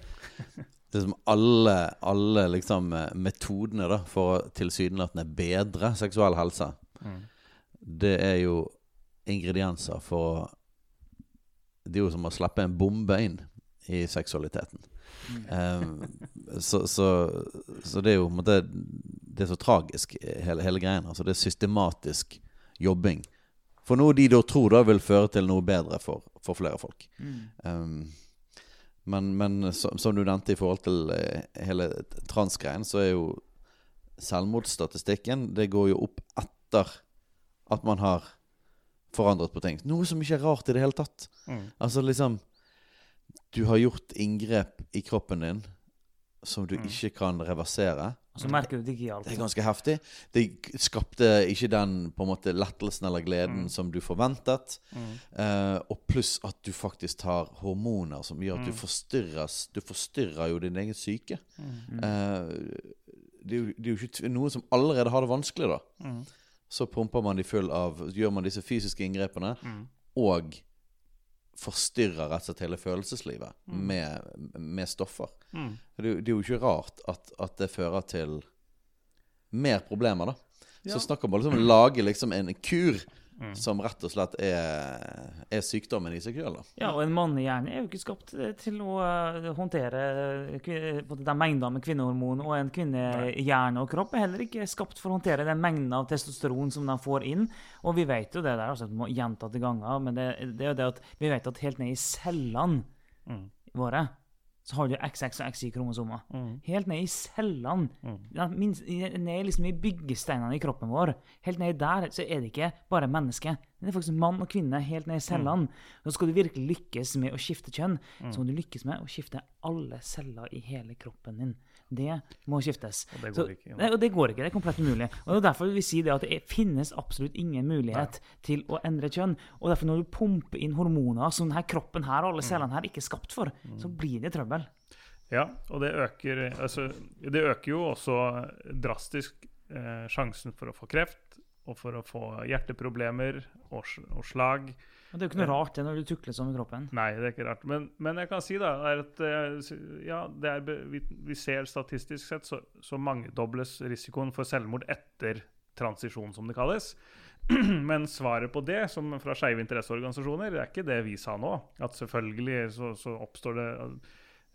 det er som alle, alle liksom, eh, metodene da, for å tilsynelatende bedre seksuell helse, Mm. det er jo ingredienser for å Det er jo som å slippe en bombe inn i seksualiteten. Um, så, så, så det er jo måte Det er så tragisk, hele, hele greien. Altså det er systematisk jobbing. For noe de da tror da vil føre til noe bedre for, for flere folk. Mm. Um, men, men som, som du nevnte i forhold til eh, hele transgreien, så er jo selvmordsstatistikken Det går jo opp etter at man har forandret på ting. Noe som ikke er rart i det hele tatt. Mm. Altså liksom Du har gjort inngrep i kroppen din som du Mm. ikke kan reversere. Og så merker du det ikke hjalp. Det er ganske heftig. Det skapte ikke den på en måte lettelsen eller gleden Mm. som du forventet. Eh, og pluss at du faktisk tar hormoner som gjør at du Mm. forstyrres Du forstyrrer jo din egen syke. Eh, det, er jo, det er jo ikke noe noen som allerede har det vanskelig, da. Så pumper man de full av Gjør man disse fysiske inngrepene, Mm. og forstyrrer rett og slett hele følelseslivet Mm. med, med stoffer. Mm. Det, det er jo ikke rart at, at det fører til mer problemer, da. Ja. Så snakker man liksom om å lage liksom en kur Mm. som rett og slett er, er sykdommen i seg sjøl. Ja, og en mannehjerne er jo ikke skapt eh, til å eh, håndtere eh, den mengden med kvinnehormon, og en kvinnehjerne og kropp er heller ikke skapt for å håndtere den mengden av testosteron som de får inn. Og vi vet jo det der, altså, gjentatte ganger, men det, det er jo det at vi vet at helt ned i cellene Mm. våre så har du XX og XY-kromosomer. Mm. Helt ned i cellene. Mm. Ja, minst, ned liksom i byggesteinene i kroppen vår. Helt ned der så er det ikke bare menneske. Det er faktisk mann og kvinne helt ned i cellene. Så skal du virkelig lykkes med å skifte kjønn, så må du lykkes med å skifte alle celler i hele kroppen din. Det må skiftes. Og det går Så- ikke, ja. Og det går ikke. Det er komplett umulig. Og det er derfor vi sier det at det finnes absolutt ingen mulighet til å endre kjønn. Og derfor når du pumper inn hormoner som denne kroppen her og alle Mm. cellene her ikke er skapt for, så blir det trøbbel. Ja, og det øker, altså, det øker jo også drastisk eh, sjansen for å få kreft, og for å få hjerteproblemer og, og slag. Det er jo ikke noe rart det når du tukler sånn med kroppen. Nei, det er ikke rart. Men, men jeg kan si da, at eh, ja, det er, vi, vi ser statistisk sett så, så mangedobles risikoen for selvmord etter transisjon, som det kalles. Men svaret på det, som fra skeive interesseorganisasjoner, det er ikke det vi sa nå. At selvfølgelig så, så oppstår det,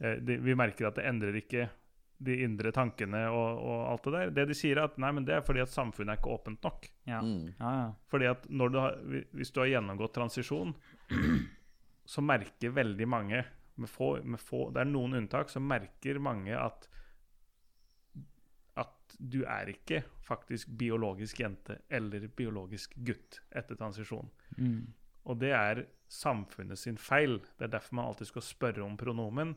eh, det Vi merker at det endrer ikke de indre tankene og, og alt det der. Det de sier, er at nei, men det er fordi at samfunnet er ikke åpent nok. Ja, Mm. ja. ja. Fordi at når du har, Hvis du har gjennomgått transisjon, så merker veldig mange med få, med få, Det er noen unntak, så merker mange at at du er ikke faktisk biologisk jente eller biologisk gutt etter transisjon. Mm. Og det er samfunnet sin feil. Det er derfor man alltid skal spørre om pronomen.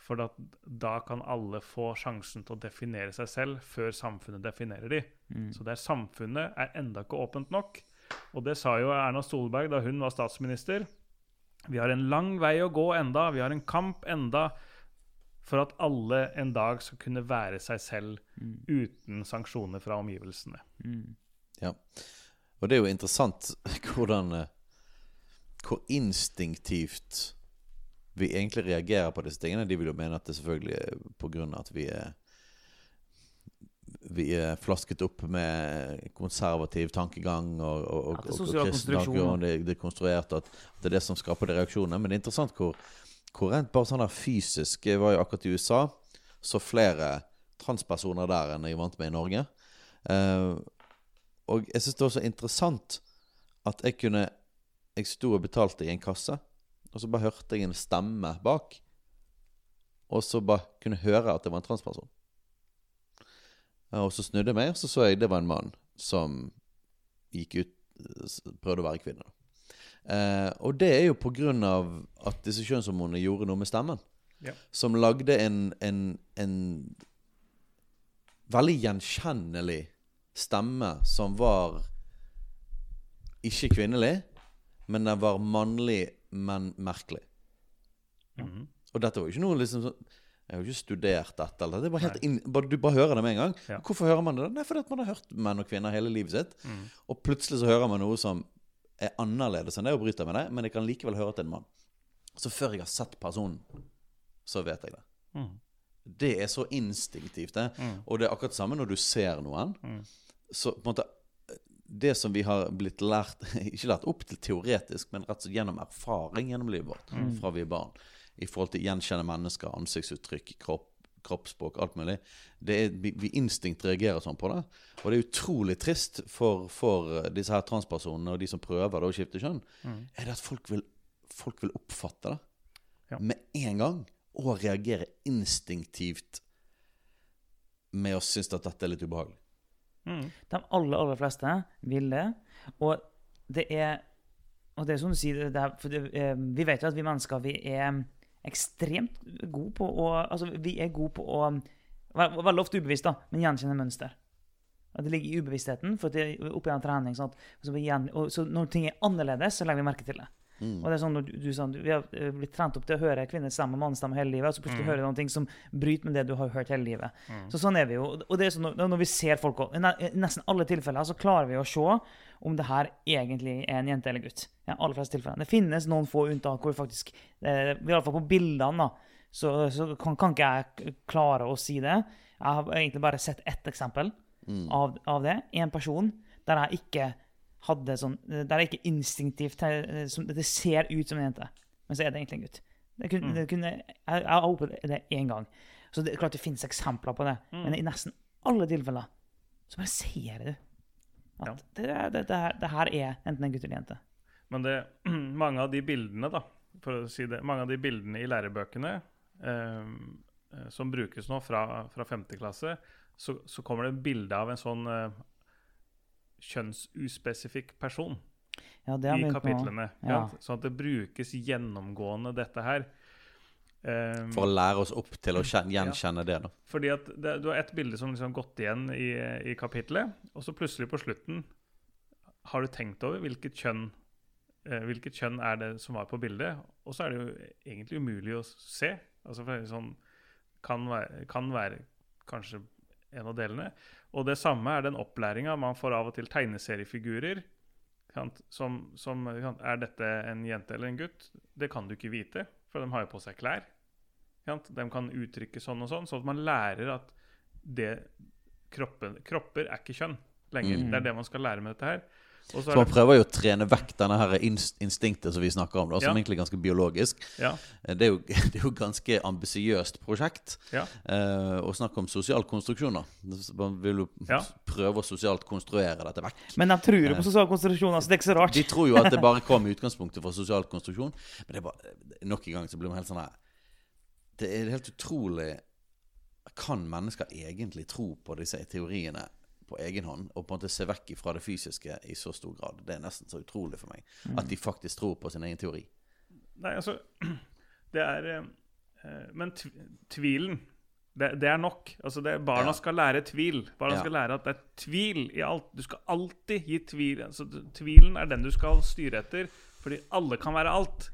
For da, da kan alle få sjansen til å definere seg selv før samfunnet definerer de. Mm. Så det er samfunnet er enda ikke åpent nok. Og det sa jo Erna Solberg da hun var statsminister. Vi har en lang vei å gå enda, vi har en kamp enda for at alle en dag skal kunne være seg selv uten sanksjoner fra omgivelsene. Mm. Ja. Og det er jo interessant hvordan eh, Hvor instinktivt vi egentlig reagerer på disse tingene. De vil jo mene at det selvfølgelig er av at vi er vi er flasket opp med konservativ tankegang og, og, og, ja, og, kristen tankegang. det, det er konstruert, at det er det som skaper de reaksjonene. Men det er interessant hvor, hvor rent bare sånn der fysisk Jeg var jo akkurat i USA, så flere transpersoner der enn jeg vant med i Norge. Eh, og jeg syns det var så interessant at jeg kunne Jeg sto og betalte i en kasse, og så bare hørte jeg en stemme bak. Og så bare kunne høre at det var en transperson. Og så snudde jeg meg, og så så jeg det var en mann som gikk ut Prøvde å være kvinne. Eh, og det er jo på grunn av at disse kjønnshormonene gjorde noe med stemmen. Ja. Som lagde en, en, en veldig gjenkjennelig stemme som var ikke kvinnelig, men den var mannlig, men merkelig. Mhm. Og dette var jo ikke noe liksom sånn Jeg har jo ikke studert dette. Eller, det er bare helt inn, bare, du bare hører det med en gang. Ja. Hvorfor hører man det? Nei, fordi man har hørt menn og kvinner hele livet sitt. Mm. Og plutselig så hører man noe som er annerledes enn det og bryter med det, men jeg kan likevel høre er en mann. Så før jeg har sett personen, så vet jeg det. Mm. Det er så instinktivt, det. Mm. Og det er akkurat samme når du ser noen. Mm. Så på en måte Det som vi har blitt lært Ikke lært opp til teoretisk, men rett og slett gjennom erfaring gjennom livet vårt Mm. fra vi er barn, i forhold til gjenkjenne mennesker, ansiktsuttrykk, kropp, kroppsspråk, alt mulig. Det er, vi, vi instinkt reagerer sånn på det. Og det er utrolig trist for, for disse her transpersonene og de som prøver å skifte kjønn, Mm. er det at folk vil, folk vil oppfatte det Ja. med en gang og reagere instinktivt med å synes at dette er litt ubehagelig. De aller, aller fleste vil det. Og det er Og det er som du sier, det er, det, eh, vi vet jo at vi mennesker vi er ekstremt gode på å Altså, vi er gode på å vel- Veldig ofte ubevisst, da, men gjenkjenne mønster. At det ligger i ubevisstheten. for det er opp en trening, sånn at, så, vi og, så når ting er annerledes, så legger vi merke til det. Mm. Og det er sånn du, du, du, Vi har eh, blitt trent opp til å høre kvinners stemme og mannens stemme hele livet, og så plutselig hører du ting som bryter med det du har hørt hele livet. Så sånn er vi jo. Og det er sånn når, vi ser folk I nesten alle tilfeller så klarer vi å se om det her egentlig er en jente eller gutt. Ja, aller fleste tilfellene. Det finnes noen få unntak hvor faktisk eh, fall på bildene da, så, så kan, kan ikke jeg klare å si det. Jeg har egentlig bare sett ett eksempel av, av det. En person der jeg ikke hadde sånn Der er ikke instinktivt eh, Det ser ut som en jente, men så er det egentlig en gutt. Det kunne, det kunne, jeg, har opplevd det én gang. Så det klart det finnes eksempler på det, men i nesten alle tilfeller så bare ser du at Ja. det, det, det, her, det her er enten en gutt eller en jente. Men det, mange av de bildene, da, for å si det, mange av de bildene i lærebøkene eh, eh, som brukes nå fra, fra 5. klasse, så, så kommer det bilde av en sånn eh, kjønnsuspesifikk person. Ja, det i kapitlene. Ja. Sånn at det brukes gjennomgående, dette her. Um, For å lære oss opp til å kjenne, gjenkjenne det. da Fordi at det, Du har ett bilde som liksom gått igjen i, i kapitlet, og så plutselig på slutten har du tenkt over hvilket kjønn eh, hvilket kjønn er det som var på bildet. Og så er det jo egentlig umulig å se. Altså for sånn, kan, være, kan være kanskje en av delene. Og det samme er den opplæringa man får av og til tegneseriefigurer. Som, som Er dette en jente eller en gutt? Det kan du ikke vite, for de har jo på seg klær. De kan uttrykke sånn og sånn, sånn at man lærer at det, kroppen, kropper er ikke kjønn lenger. Mm. Det er det man skal lære med dette her. Så man prøver jo å trene vekk denne her instinktet som vi snakker om, da, som Ja. egentlig er ganske biologisk. ja, Det er jo, det er jo et ganske ambisiøst prosjekt. ja, Eh, å snakke om sosial konstruksjon. da Man vil jo Ja. prøve å sosialt konstruere dette vekk. Men de tror jo på sosial konstruksjon, altså det er ikke så rart. De tror jo at det bare kom i utgangspunktet for sosial konstruksjon. Men det er bare, nok en gang så blir man helt sånn her Det er helt utrolig Kan mennesker egentlig tro på disse teoriene på egen hånd, og på en måte se vekk fra det fysiske i så stor grad? Det er nesten så utrolig for meg. At de faktisk tror på sin egen teori. Nei, altså Det er eh, eh, Men tv tvilen, det, det er nok. Altså det, barna Ja. skal lære tvil. Barna Ja. skal lære at det er tvil i alt. Du skal alltid gi tvil. Altså, tvilen er den du skal styre etter, fordi alle kan være alt.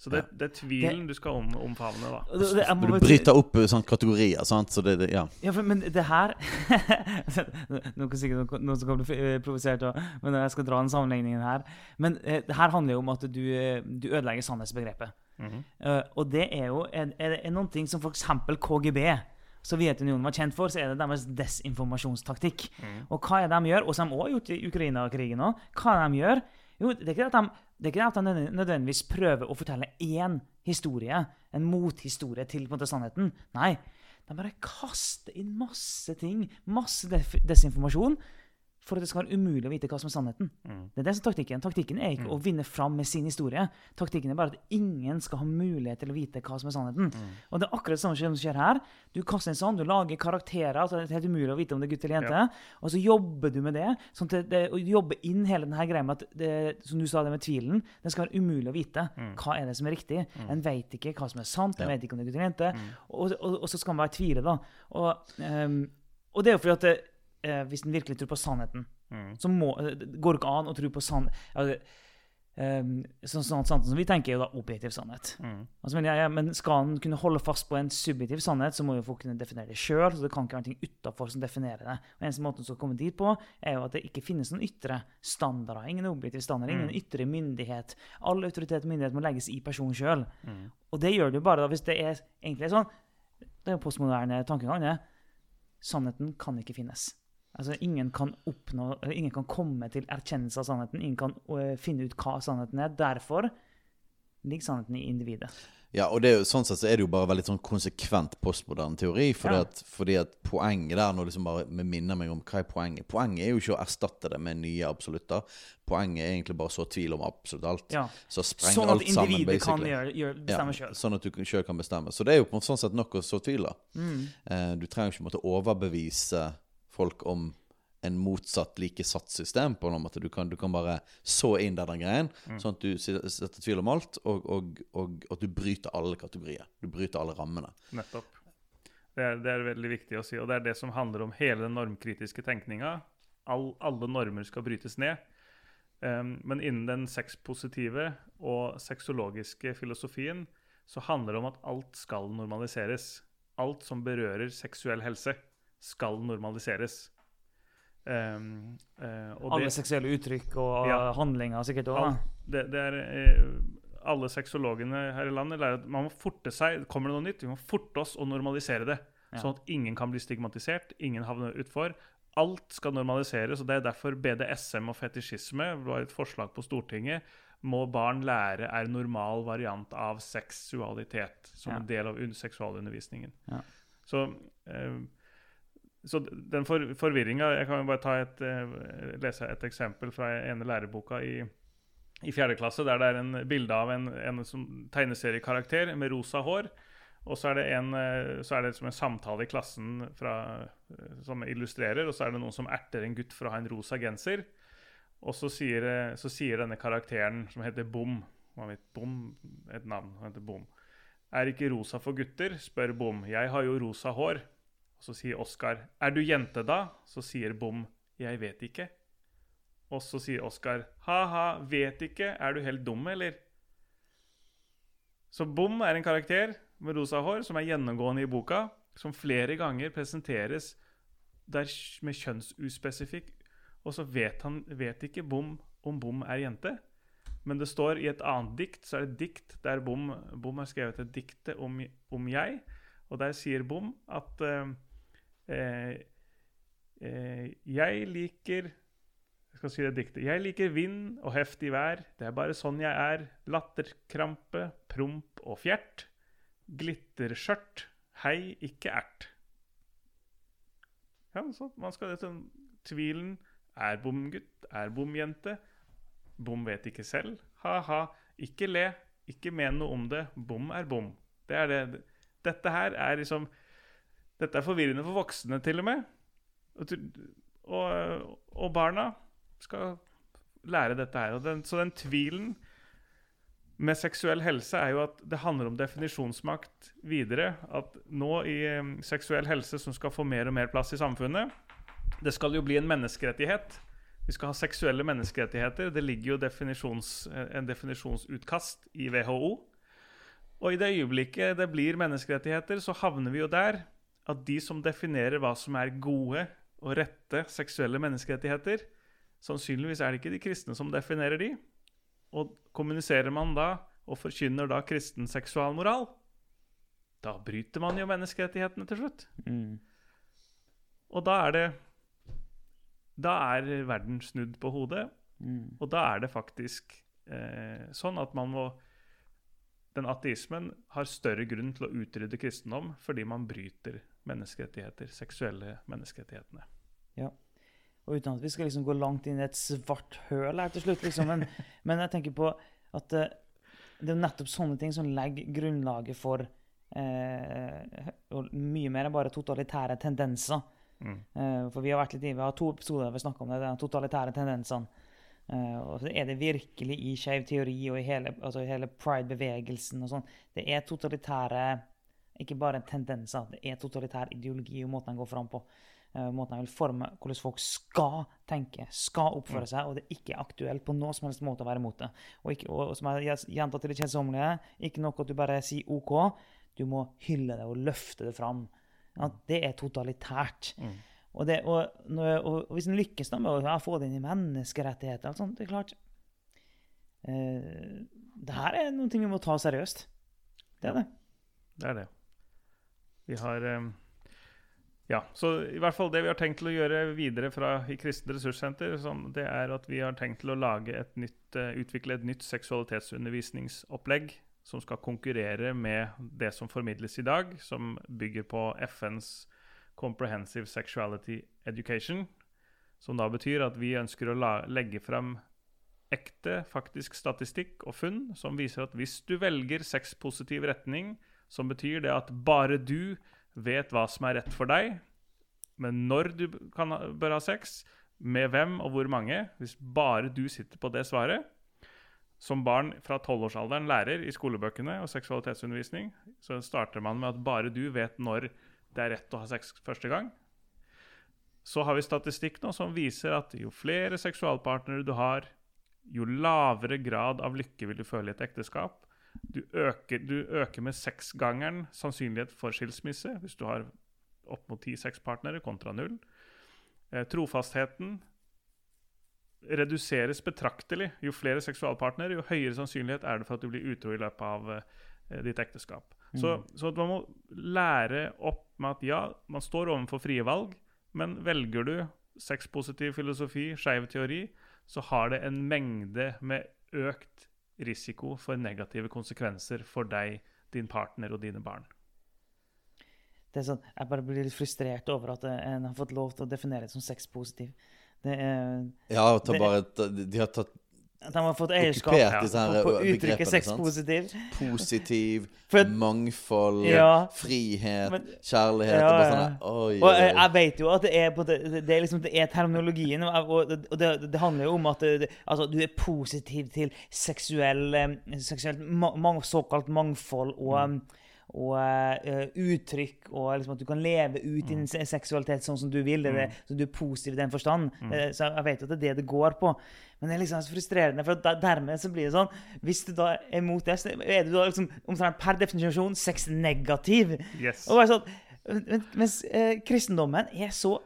Så det, det er tvilen du skal om, omfavne, da. Det- det- må Du bryter opp eh, sånn kategorier, sant? Så det, det ja. Ja, for, men det her kan sikkert noen- noen som kan bli å provosert, også, men jeg skal dra den sammenligningen her. Men eh, det her handler jo om at du, eh, du ødelegger sannhetsbegrepet. Mm -hmm. uh, og det er jo er, er, er noen ting som f.eks. KGB, Sovjetunionen, var kjent for, så er det deres desinformasjonstaktikk. Og hva er det de gjør, og som de også har gjort i Ukraina-krigen òg, hva er det de gjør? Jo, det er ikke at de, det er ikke at de nødvendigvis prøver å fortelle én historie, en mothistorie til på en måte sannheten. Nei, de bare kaster inn masse ting, masse desinformasjon, for at det skal være umulig å vite hva som er sannheten. Det er det som taktikken. Taktikken er ikke å vinne fram med sin historie. Taktikken er bare at ingen skal ha mulighet til å vite hva som er sannheten. Og det er akkurat det samme som skjer her. Du kaster inn sånn, du lager karakterer, så det er helt umulig å vite om det er gutt eller jente. Og så jobber du med det. sånn at det, og jobber inn hele denne greia med at det, som du sa det med tvilen, det skal være umulig å vite. Hva er det som er riktig? En vet ikke hva som er sant, en Ja. vet ikke om det er gutt eller jente. Og, og, og så skal man være tvile, da. Og, um, og det er jo fordi at eh, hvis en virkelig tror på sannheten, Mm. så må, eh, går det ikke an å tro på sann... Altså, ehm, sånn, sånn, sånn som vi tenker, er jo da objektiv sannhet. Mm. Altså, men, ja, ja, men skal en kunne holde fast på en subjektiv sannhet, så må jo folk kunne definere det sjøl. Det kan ikke være ting utafor som definerer det. Og Eneste måten å komme dit på, er jo at det ikke finnes noen ytre standarder. Ingen objektiv standard, ingen ytre myndighet. All autoritet og myndighet må legges i personen sjøl. Og det gjør det jo bare da hvis det er egentlig sånn. Det er jo postmoderne tankegang. Sannheten kan ikke finnes. Altså, ingen kan oppnå, ingen kan komme til erkjennelse av sannheten. Ingen kan uh, finne ut hva sannheten er. Derfor ligger sannheten i individet. Ja, og det jo, sånn sett så er det jo bare veldig sånn konsekvent postmoderne teori. Fordi, Ja. at, fordi at poenget der, Nå liksom bare minner meg om hva er poenget Poenget er jo ikke å erstatte det med nye absolutter. Poenget er egentlig bare å så tvil om absolutt alt. Ja. Så spreng Sånn alt sammen, basically. gjøre, gjøre, bestemme sjøl. Sånn at du sjøl kan bestemme. Så det er jo på en sånn sett nok å så tvil, da. Mm. Eh, du trenger ikke måtte overbevise folk om en motsatt like satssystem. på noen måte. Du kan, du kan bare så inn der den greien, sånn at du setter tvil om alt, og, og, og at du bryter alle kategorier. Du bryter alle rammene. Nettopp. Det er, det er veldig viktig å si, og det er det som handler om hele den normkritiske tenkninga. All, alle normer skal brytes ned. Um, men innen den sexpositive og sexologiske filosofien så handler det om at alt skal normaliseres. Alt som berører seksuell helse, skal normaliseres. Um, uh, Alle det- seksuelle uttrykk og Ja. handlinger sikkert òg. Det, det er eh, Alle sexologene her i landet lærer at man må forte seg. Kommer det noe nytt, vi må forte oss å normalisere det. Ja. Sånn at ingen kan bli stigmatisert, ingen havner utfor. Alt skal normaliseres, og det er derfor BDSM og fetisjisme var et forslag på Stortinget. Må barn lære er normal variant av seksualitet som Ja. en del av un- seksualundervisningen. Ja. Så, eh, så den for, forvirringa Jeg kan jo bare et, eh, lese et eksempel fra ene læreboka i i fjerde klasse, der det er en bilde av en, en som tegneseriekarakter med rosa hår. Og så er det en, eh, er det som en samtale i klassen fra, eh, som illustrerer, og så er det noen som erter en gutt for å ha en rosa genser. Og så sier, så sier denne karakteren, som heter Bom Man vet Bom, et navn, han heter Bom. Er ikke rosa for gutter? spør Bom. Jeg har jo rosa hår. Og så sier Oskar. Er du jente, da? Så sier Bom. Jeg vet ikke. Og så sier Oskar. Ha-ha, vet ikke. Er du helt dum, eller? Så Bom er en karakter med rosa hår som er gjennomgående i boka, som flere ganger presenteres der med kjønnsuspesifikk. Og så vet han vet ikke Bom om Bom er jente. Men det står i et annet dikt, så er det dikt der Bom, Bom har skrevet et dikte om, om, jeg. Og der sier Bom at eh, eh, jeg liker jeg skal si det diktet. Jeg liker vind og heftig vær. Det er bare sånn jeg er. Latterkrampe, promp og fjert. Glitterskjørt. Hei, ikke ert. Ja, så man skal liksom Tvilen. Er bomgutt. Er bomjente. Bom vet ikke selv. Ha-ha. Ikke le. Ikke men noe om det. Bom er bom. Det er det. Dette her er liksom Dette er forvirrende for voksne, til og med. Og, og, og barna skal lære dette her. Den, så den tvilen med seksuell helse er jo at det handler om definisjonsmakt videre. At nå i um, seksuell helse, som skal få mer og mer plass i samfunnet Det skal jo bli en menneskerettighet. Vi skal ha seksuelle menneskerettigheter. Det ligger jo definisjons, en definisjonsutkast i WHO. Og i det øyeblikket det blir menneskerettigheter, så havner vi jo der at de som definerer hva som er gode og rette seksuelle menneskerettigheter, Sannsynligvis er det ikke de kristne som definerer de. Og kommuniserer man da og forkynner da kristen seksualmoral, da bryter man jo menneskerettighetene til slutt. Mm. Og da er det Da er verden snudd på hodet. Mm. Og da er det faktisk eh, sånn at man må Den ateismen har større grunn til å utrydde kristendom fordi man bryter menneskerettigheter, seksuelle menneskerettighetene. Ja. Og uten at vi skal liksom gå langt inn i et svart høl her til slutt. Liksom. Men, men, jeg tenker på at uh, det er nettopp sånne ting som legger grunnlaget for uh, mye mer enn bare totalitære tendenser. Mm. Eh, for vi har vært litt i, vi har to episoder der vi snakker om det, de totalitære tendensene. og så er det virkelig i skeiv teori og i hele, altså hele pride-bevegelsen og sånn. Det er totalitære Ikke bare en tendens at det er totalitær ideologi og måten den går fram på. Uh, måten jeg vil forme hvordan folk skal tenke, skal oppføre mm. seg, og det er ikke aktuelt på noen som helst måte å være imot det. Og, ikke, og, og som jeg gjentar til det kjedsommelige, ikke nok at du bare sier OK. Du må hylle det og løfte det fram. At det er totalitært. Mm. Og, det, og, og, hvis en lykkes da med å få det inn i menneskerettigheter sånt, Det er klart uh, Det her er noe vi må ta seriøst. Det er det. Det er det. Vi har um ja, så i hvert fall Det vi har tenkt til å gjøre videre fra i Kristent ressurssenter, sånn, det er at vi har tenkt til å lage et nytt, uh, utvikle et nytt seksualitetsundervisningsopplegg som skal konkurrere med det som formidles i dag, som bygger på FNs Comprehensive Sexuality Education. Som da betyr at vi ønsker å legge frem ekte, faktisk statistikk og funn som viser at hvis du velger sexpositiv retning, som betyr det at bare du vet hva som er rett for deg, men når du kan, bør ha sex, med hvem og hvor mange, hvis bare du sitter på det svaret Som barn fra tolvårsalderen lærer i skolebøkene og seksualitetsundervisning, så starter man med at bare du vet når det er rett å ha sex første gang. Så har vi statistikk nå som viser at jo flere seksualpartnere du har, jo lavere grad av lykke vil du føle i et ekteskap. Du øker, du øker med seksgangeren sannsynlighet for skilsmisse hvis du har opp mot ti sexpartnere kontra null. Eh, trofastheten reduseres betraktelig. Jo flere seksualpartnere, jo høyere sannsynlighet er det for at du blir utro i løpet av eh, ditt ekteskap. Mm. Så, så man må lære opp med at ja, man står overfor frie valg, men velger du sexpositiv filosofi, skeiv teori, så har det en mengde med økt risiko for negative konsekvenser for deg, din partner og dine barn. Det er sånn, jeg bare blir litt frustrert over at eh, en har fått lov til å definere det som sexpositiv. Det er, ja, det, bare, de har tatt At de har fått eierskap ja. her på å begrepene. sex sant? positiv. For mangfold, Ja. frihet, Men- kjærlighet. Ja, sånn oi, Og jeg, jeg vet jo at det er, på det, det er, liksom, det er terminologien, og, og, det, det handler jo om at det, altså, du er positiv til seksuell, eh, seksuelt ma mang, såkalt mangfold og, Mm. Og uh, uttrykk, og liksom at du kan leve ut Mm. din se- seksualitet sånn som du vil. Det, mm. så du er positiv i den forstand. Mm. Eh, Så jeg vet jo at det er det det går på. Men det er liksom så frustrerende, for der, dermed så blir det sånn Hvis du da er mot det, så er du da liksom omtrent per definisjon sexnegativ. Yes. Og bare sånn, men- mens eh, kristendommen er så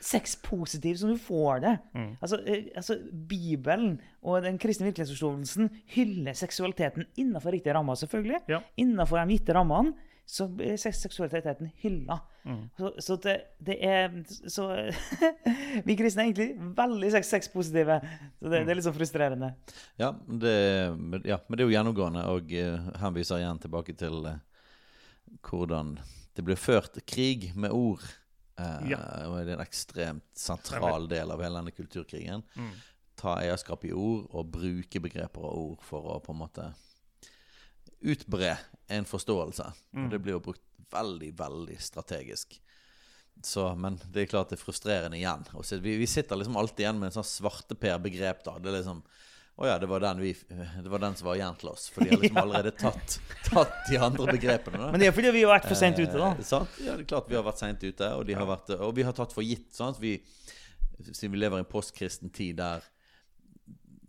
sexpositiv som du får det. Altså, eh, altså, Bibelen og den kristne virkelighetsforståelsen hyller seksualiteten innenfor riktige rammer, selvfølgelig. Ja. Innenfor de gitte rammene så blir sex- seksualiteten hylla. Så, så det, det er Så Vi kristne er egentlig veldig sex- sexpositive. Så det, det er litt sånn frustrerende. Ja, det, ja, men det er jo gjennomgående, og han henviser igjen tilbake til eh, hvordan det blir ført krig med ord. Eh, Ja. Og det er en ekstremt sentral del av hele denne kulturkrigen. Mm. Ta eierskap i ord, og bruke begreper og ord for å på en måte utbre en forståelse. Og det blir jo brukt veldig, veldig strategisk. Så, men det er klart det er frustrerende igjen. Vi, vi sitter liksom alltid igjen med en sånn svarteper-begrep. da Det er liksom Å ja, det var, den vi, det var den som var igjen til oss. For de har liksom allerede tatt, tatt de andre begrepene. Da. Men det er fordi vi har vært for sent ute, da. Eh, sant? Ja, det er klart vi har vært seint ute, og, de har vært, og vi har tatt for gitt. Sant? Vi, siden vi lever i en postkristen tid der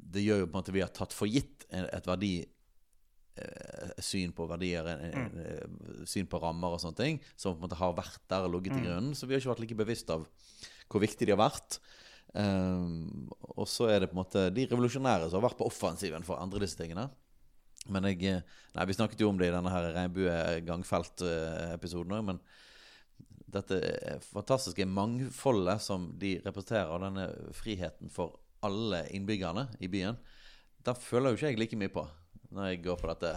det gjør jo på en måte vi har tatt for gitt et verdi eh, syn på verdier, en, eh, syn på rammer og sånne ting, som på en måte har vært der og ligget til grunn. Så vi har ikke vært like bevisst av hvor viktig de har vært. Um, og så er det på en måte de revolusjonære som har vært på offensiven for å endre disse tingene. Men jeg eh, Nei, vi snakket jo om det i denne her regnbue-gangfelt-episoden òg, men dette fantastiske mangfoldet som de representerer, og denne friheten for alle innbyggerne i byen, da føler jo ikke jeg like mye på når jeg går på dette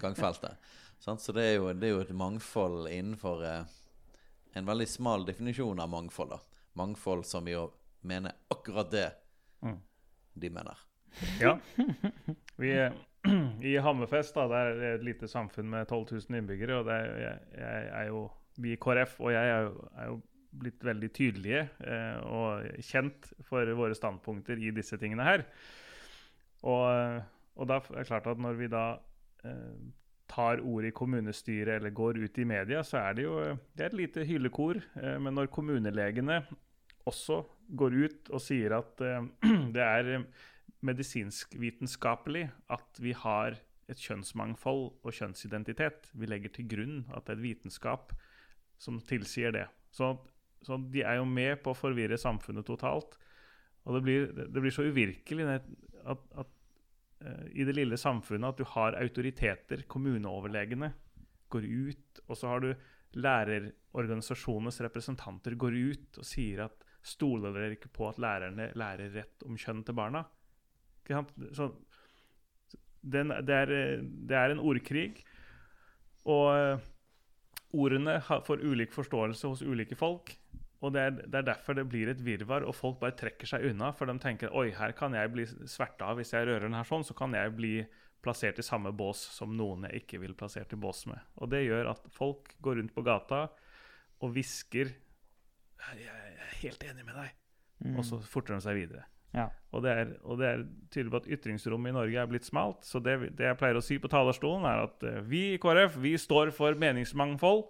gangfeltet. Så det er, jo, det er jo et mangfold innenfor eh, en veldig smal definisjon av mangfold. da Mangfold som jo mener akkurat det Mm. de mener. Ja. Vi, er I Hammerfest, da, det er et lite samfunn med 12 000 innbyggere, og det er, jeg, jeg er jo, vi i KrF og jeg er jo, er jo blitt veldig tydelige eh, og kjent for våre standpunkter i disse tingene her. Og, og da er det klart at når vi da eh, tar ordet i kommunestyret eller går ut i media, så er det jo det er et lite hyllekor. Eh, men når kommunelegene også går ut og sier at eh, det er medisinskvitenskapelig medisinsk-vitenskapelig at vi har et kjønnsmangfold og kjønnsidentitet. Vi legger til grunn at det er et vitenskap som tilsier det. Så, så de er jo med på å forvirre samfunnet totalt. Og det blir, det blir så uvirkelig at, at, at eh, i det lille samfunnet at du har autoriteter, kommuneoverlegene, går ut, og så har du lærerorganisasjonenes representanter går ut og sier at stoler dere ikke på at lærerne lærer rett om kjønn til barna? Så, den, det, er, det er en ordkrig, og eh, ordene får ulik forståelse hos ulike folk. Og det er, det er derfor det blir et virvar, og folk bare trekker seg unna. For de tenker oi, her kan jeg bli sverta. Hvis jeg rører den her sånn, så kan jeg bli plassert i samme bås som noen jeg ikke vil plassert i bås med. Og det gjør at folk går rundt på gata og hvisker Jeg er helt enig med deg. Og så forter de seg videre. Ja. Og det, er, og det er tydelig på at ytringsrommet i Norge er blitt smalt. Så det, det jeg pleier å si på talerstolen, er at eh, vi i KrF vi står for meningsmangfold.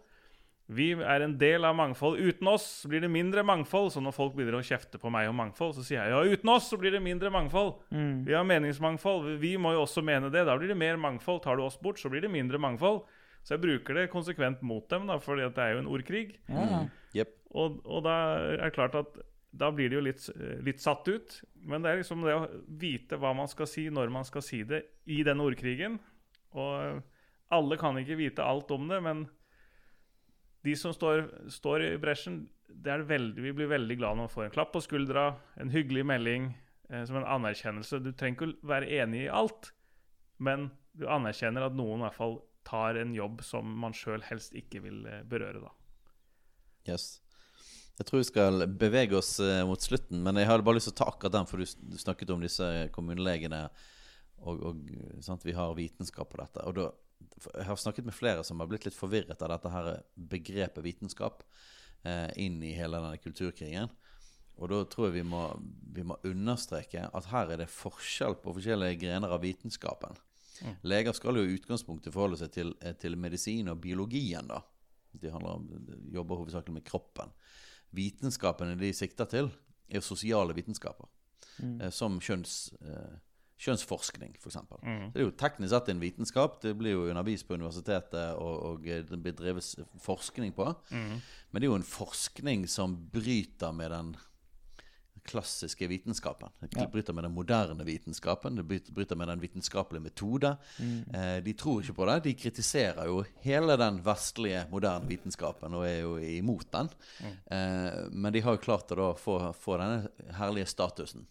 Vi er en del av mangfold. Uten oss blir det mindre mangfold. Så når folk begynner å kjefte på meg om mangfold, så sier jeg ja, uten oss så blir det mindre mangfold. Mm. Vi har meningsmangfold. Vi må jo også mene det. Da blir det mer mangfold. Tar du oss bort, så blir det mindre mangfold. Så jeg bruker det konsekvent mot dem, da, fordi at det er jo en ordkrig. Ja. Jepp. Og, og da er det klart at da blir det jo litt, litt satt ut. Men det er liksom det å vite hva man skal si, når man skal si det, i den ordkrigen. Og alle kan ikke vite alt om det, men de som står, står i bresjen, veldig, vi blir veldig glad når vi får en klapp på skuldra, en hyggelig melding, eh, som en anerkjennelse. Du trenger ikke å være enig i alt, men du anerkjenner at noen i hvert fall tar en jobb som man sjøl helst ikke vil eh, berøre. da. Yes. Jeg tror vi skal bevege oss eh, mot slutten, men jeg hadde bare lyst til å ta akkurat den, for du, snakket om disse kommunelegene, og, og sant, vi har vitenskap på dette. Og da, jeg har snakket med flere som har blitt litt forvirret av dette her begrepet vitenskap eh, inn i hele denne kulturkrigen. Og da tror jeg vi må, vi må understreke at her er det forskjell på forskjellige grener av vitenskapen. Leger skal jo i utgangspunktet forholde seg til, eh, til medisin og biologien. da. De handler jobber hovedsakelig med kroppen. Vitenskapene de sikter til, er sosiale vitenskaper. Mm. som kjønns, eh, kjønnsforskning, f.eks. Mm. Det er jo teknisk sett en vitenskap. Det blir jo undervist på universitetet, og, og eh, det blir drevet forskning på. Mm. Men det er jo en forskning som bryter med den klassiske vitenskapen. Det bryter med den moderne vitenskapen. Det bryter med den vitenskapelige metode. Eh, de tror ikke på det. De kritiserer jo hele den vestlige, moderne vitenskapen og er jo imot den. Eh, men de har jo klart å få, få denne herlige statusen.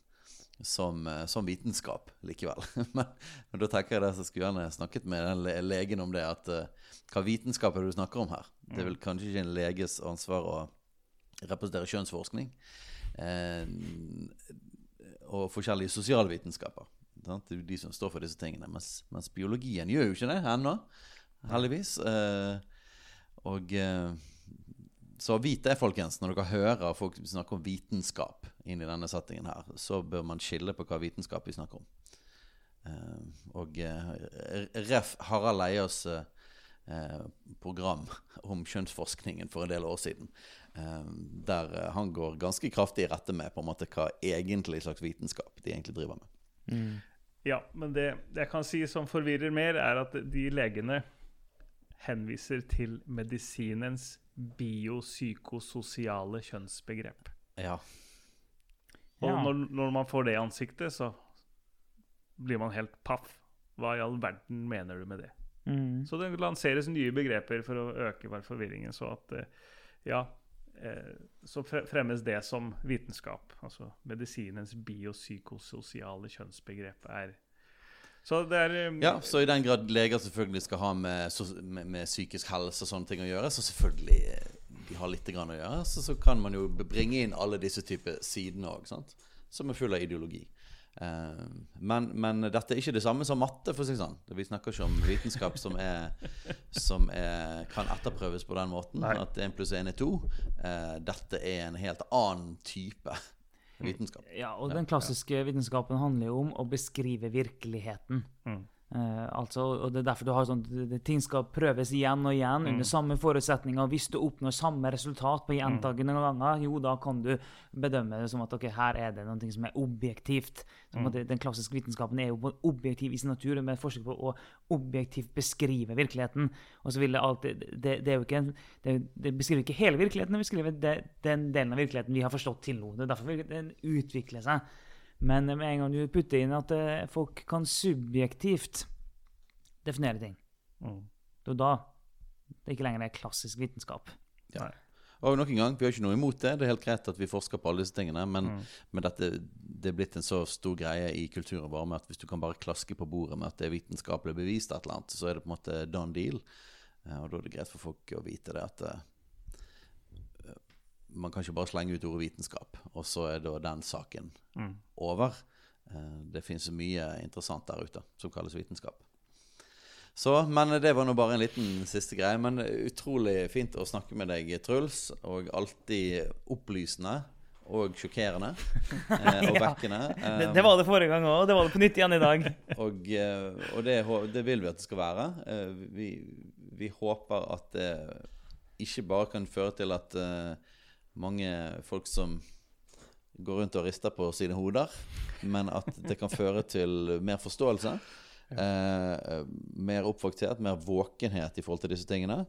Som, eh, som vitenskap likevel. men, men da tenker jeg det, så skulle gjerne snakket med den legen om det. At hva vitenskap er det du snakker om her? Det er vel kanskje ikke en leges ansvar å representere kjønnsforskning. Eh, og forskjellige sosialvitenskaper. Sant? Det er de som står for disse tingene. Mens, mens biologien gjør jo ikke det ennå, heldigvis. Eh, og eh, så vit det, folkens, når dere hører folk snakke om vitenskap inn i denne settingen her, så bør man skille på hva vitenskap vi snakker om. Og ref. Harald Leias program om kjønnsforskningen for en del år siden. Eh, der eh, han går ganske kraftig i rette med på en måte hva egentlig slags vitenskap de egentlig driver med. Ja, men det jeg kan si som forvirrer mer, er at de legene henviser til medisinens biopsykososiale kjønnsbegrep. Ja. Og Ja. når, når man får det i ansiktet, så blir man helt paff. Hva i all verden mener du med det? Mm. Så det lanseres nye begreper for å øke bare forvirringen, så at eh, ja eh, Så fremmes det som vitenskap. Altså medisinens biopsykososiale kjønnsbegrep er Så det er eh, ja, så i den grad leger selvfølgelig skal ha med, med, med psykisk helse og sånne ting å gjøre, så selvfølgelig de har litt grann å gjøre, så, så kan man jo bringe inn alle disse typer sidene òg, som er full av ideologi. Eh, men, men dette er ikke det samme som matte, for å si sånn. Vi snakker ikke om vitenskap som, er, som er, kan etterprøves på den måten. Nei. At 1 pluss 1 er 2. Eh, dette er en helt annen type vitenskap. Ja, og den klassiske vitenskapen handler jo om å beskrive virkeligheten. Mm. Eh, altså, og det er derfor du har sånn Ting skal prøves igjen og igjen under samme forutsetninger. og Hvis du oppnår samme resultat på gjentagende ganger, jo, da kan du bedømme det som at ok, her er det noe som er objektivt. Det, Den klassiske vitenskapen er jo objektiv i sin natur, med forsøk på å objektivt beskrive virkeligheten. Og så vil det alltid Det, det er jo ikke en, det, det beskriver ikke hele virkeligheten, det beskriver den delen av virkeligheten vi har forstått til nå. Det er derfor vil den utvikle seg. Men med en gang du putter inn at eh, folk kan subjektivt definere ting, Mm. det er da det ikke lenger er klassisk vitenskap. Ja. Og nok en gang, vi har ikke noe imot det. Det er helt greit at vi forsker på alle disse tingene. Men, Mm. men dette, det er blitt en så stor greie i kulturen vår med at hvis du kan bare klaske på bordet med at det er vitenskapelig bevist et eller annet, så er det på en måte done deal. Eh, Og da er det greit for folk å vite det at eh, man kan ikke bare slenge ut ordet vitenskap, og så er da den saken Mm. over. Eh, Det finnes mye interessant der ute som kalles vitenskap. Så, men det var nå bare en liten siste greie. Men utrolig fint å snakke med deg, Truls. Og alltid opplysende og sjokkerende. og og Ja. vekkende. Det, Eh, det var det forrige gang òg, og det var det på nytt igjen i dag. og eh, og det, det vil vi at det skal være. Eh, Vi, vi håper at det ikke bare kan føre til at eh, mange folk som går rundt og rister på sine hoder, men at det kan føre til mer forståelse. Eh, mer oppvakthet, mer våkenhet i forhold til disse tingene.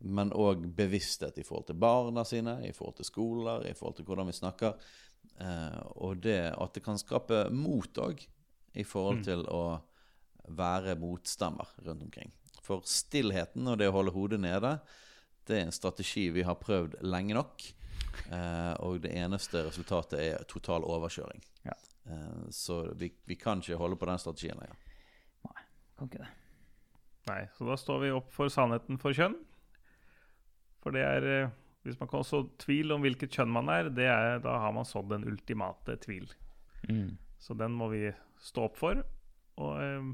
Men òg bevissthet i forhold til barna sine, i forhold til skoler, i forhold til hvordan vi snakker. Eh, og det at det kan skape mot òg, i forhold til å være motstemmer rundt omkring. For stillheten og det å holde hodet nede, det er en strategi vi har prøvd lenge nok. Eh, og det eneste resultatet er total overkjøring. Ja. Eh, så vi, vi kan ikke holde på den strategien lenger. Kan ikke det. Nei, så da står vi opp for sannheten for kjønn. For det er eh, Hvis man kan så tvil om hvilket kjønn man er, det er da har man sådd den ultimate tvil. Mm. Så den må vi stå opp for. Og eh,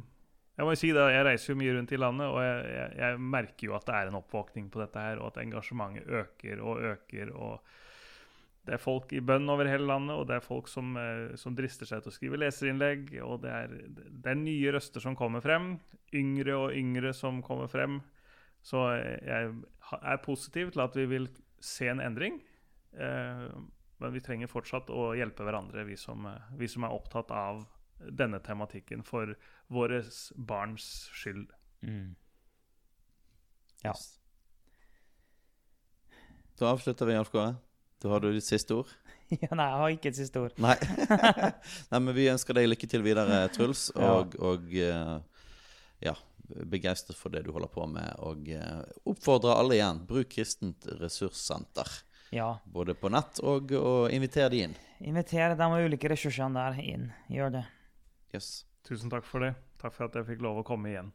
jeg må jo si det, jeg reiser jo mye rundt i landet, og jeg, jeg, jeg merker jo at det er en oppvåkning på dette her, og at engasjementet øker og øker. og det er folk i bønn over hele landet, og det er folk som, eh, som drister seg til å skrive leserinnlegg. Og det er, det er nye røster som kommer frem. Yngre og yngre som kommer frem. Så jeg er positiv til at vi vil se en endring. Eh, men vi trenger fortsatt å hjelpe hverandre, vi som, vi som er opptatt av denne tematikken for våre barns skyld. Mm. Ja. Da avslutter vi, Alf Kåre. Da har du ditt siste ord. ja. Nei, jeg har ikke et siste ord. Nei. Nei, men vi ønsker deg lykke til videre, Truls. Ja. Og, og eh, ja, begeistret for det du holder på med. Og eh, oppfordrer alle igjen. Bruk Kristent ressurssenter. Ja. Både på nett og, og inviter de inn. Inviter de ulike ressursene der inn. Gjør det. Yes. Tusen takk for det. Takk for at jeg fikk lov å komme igjen.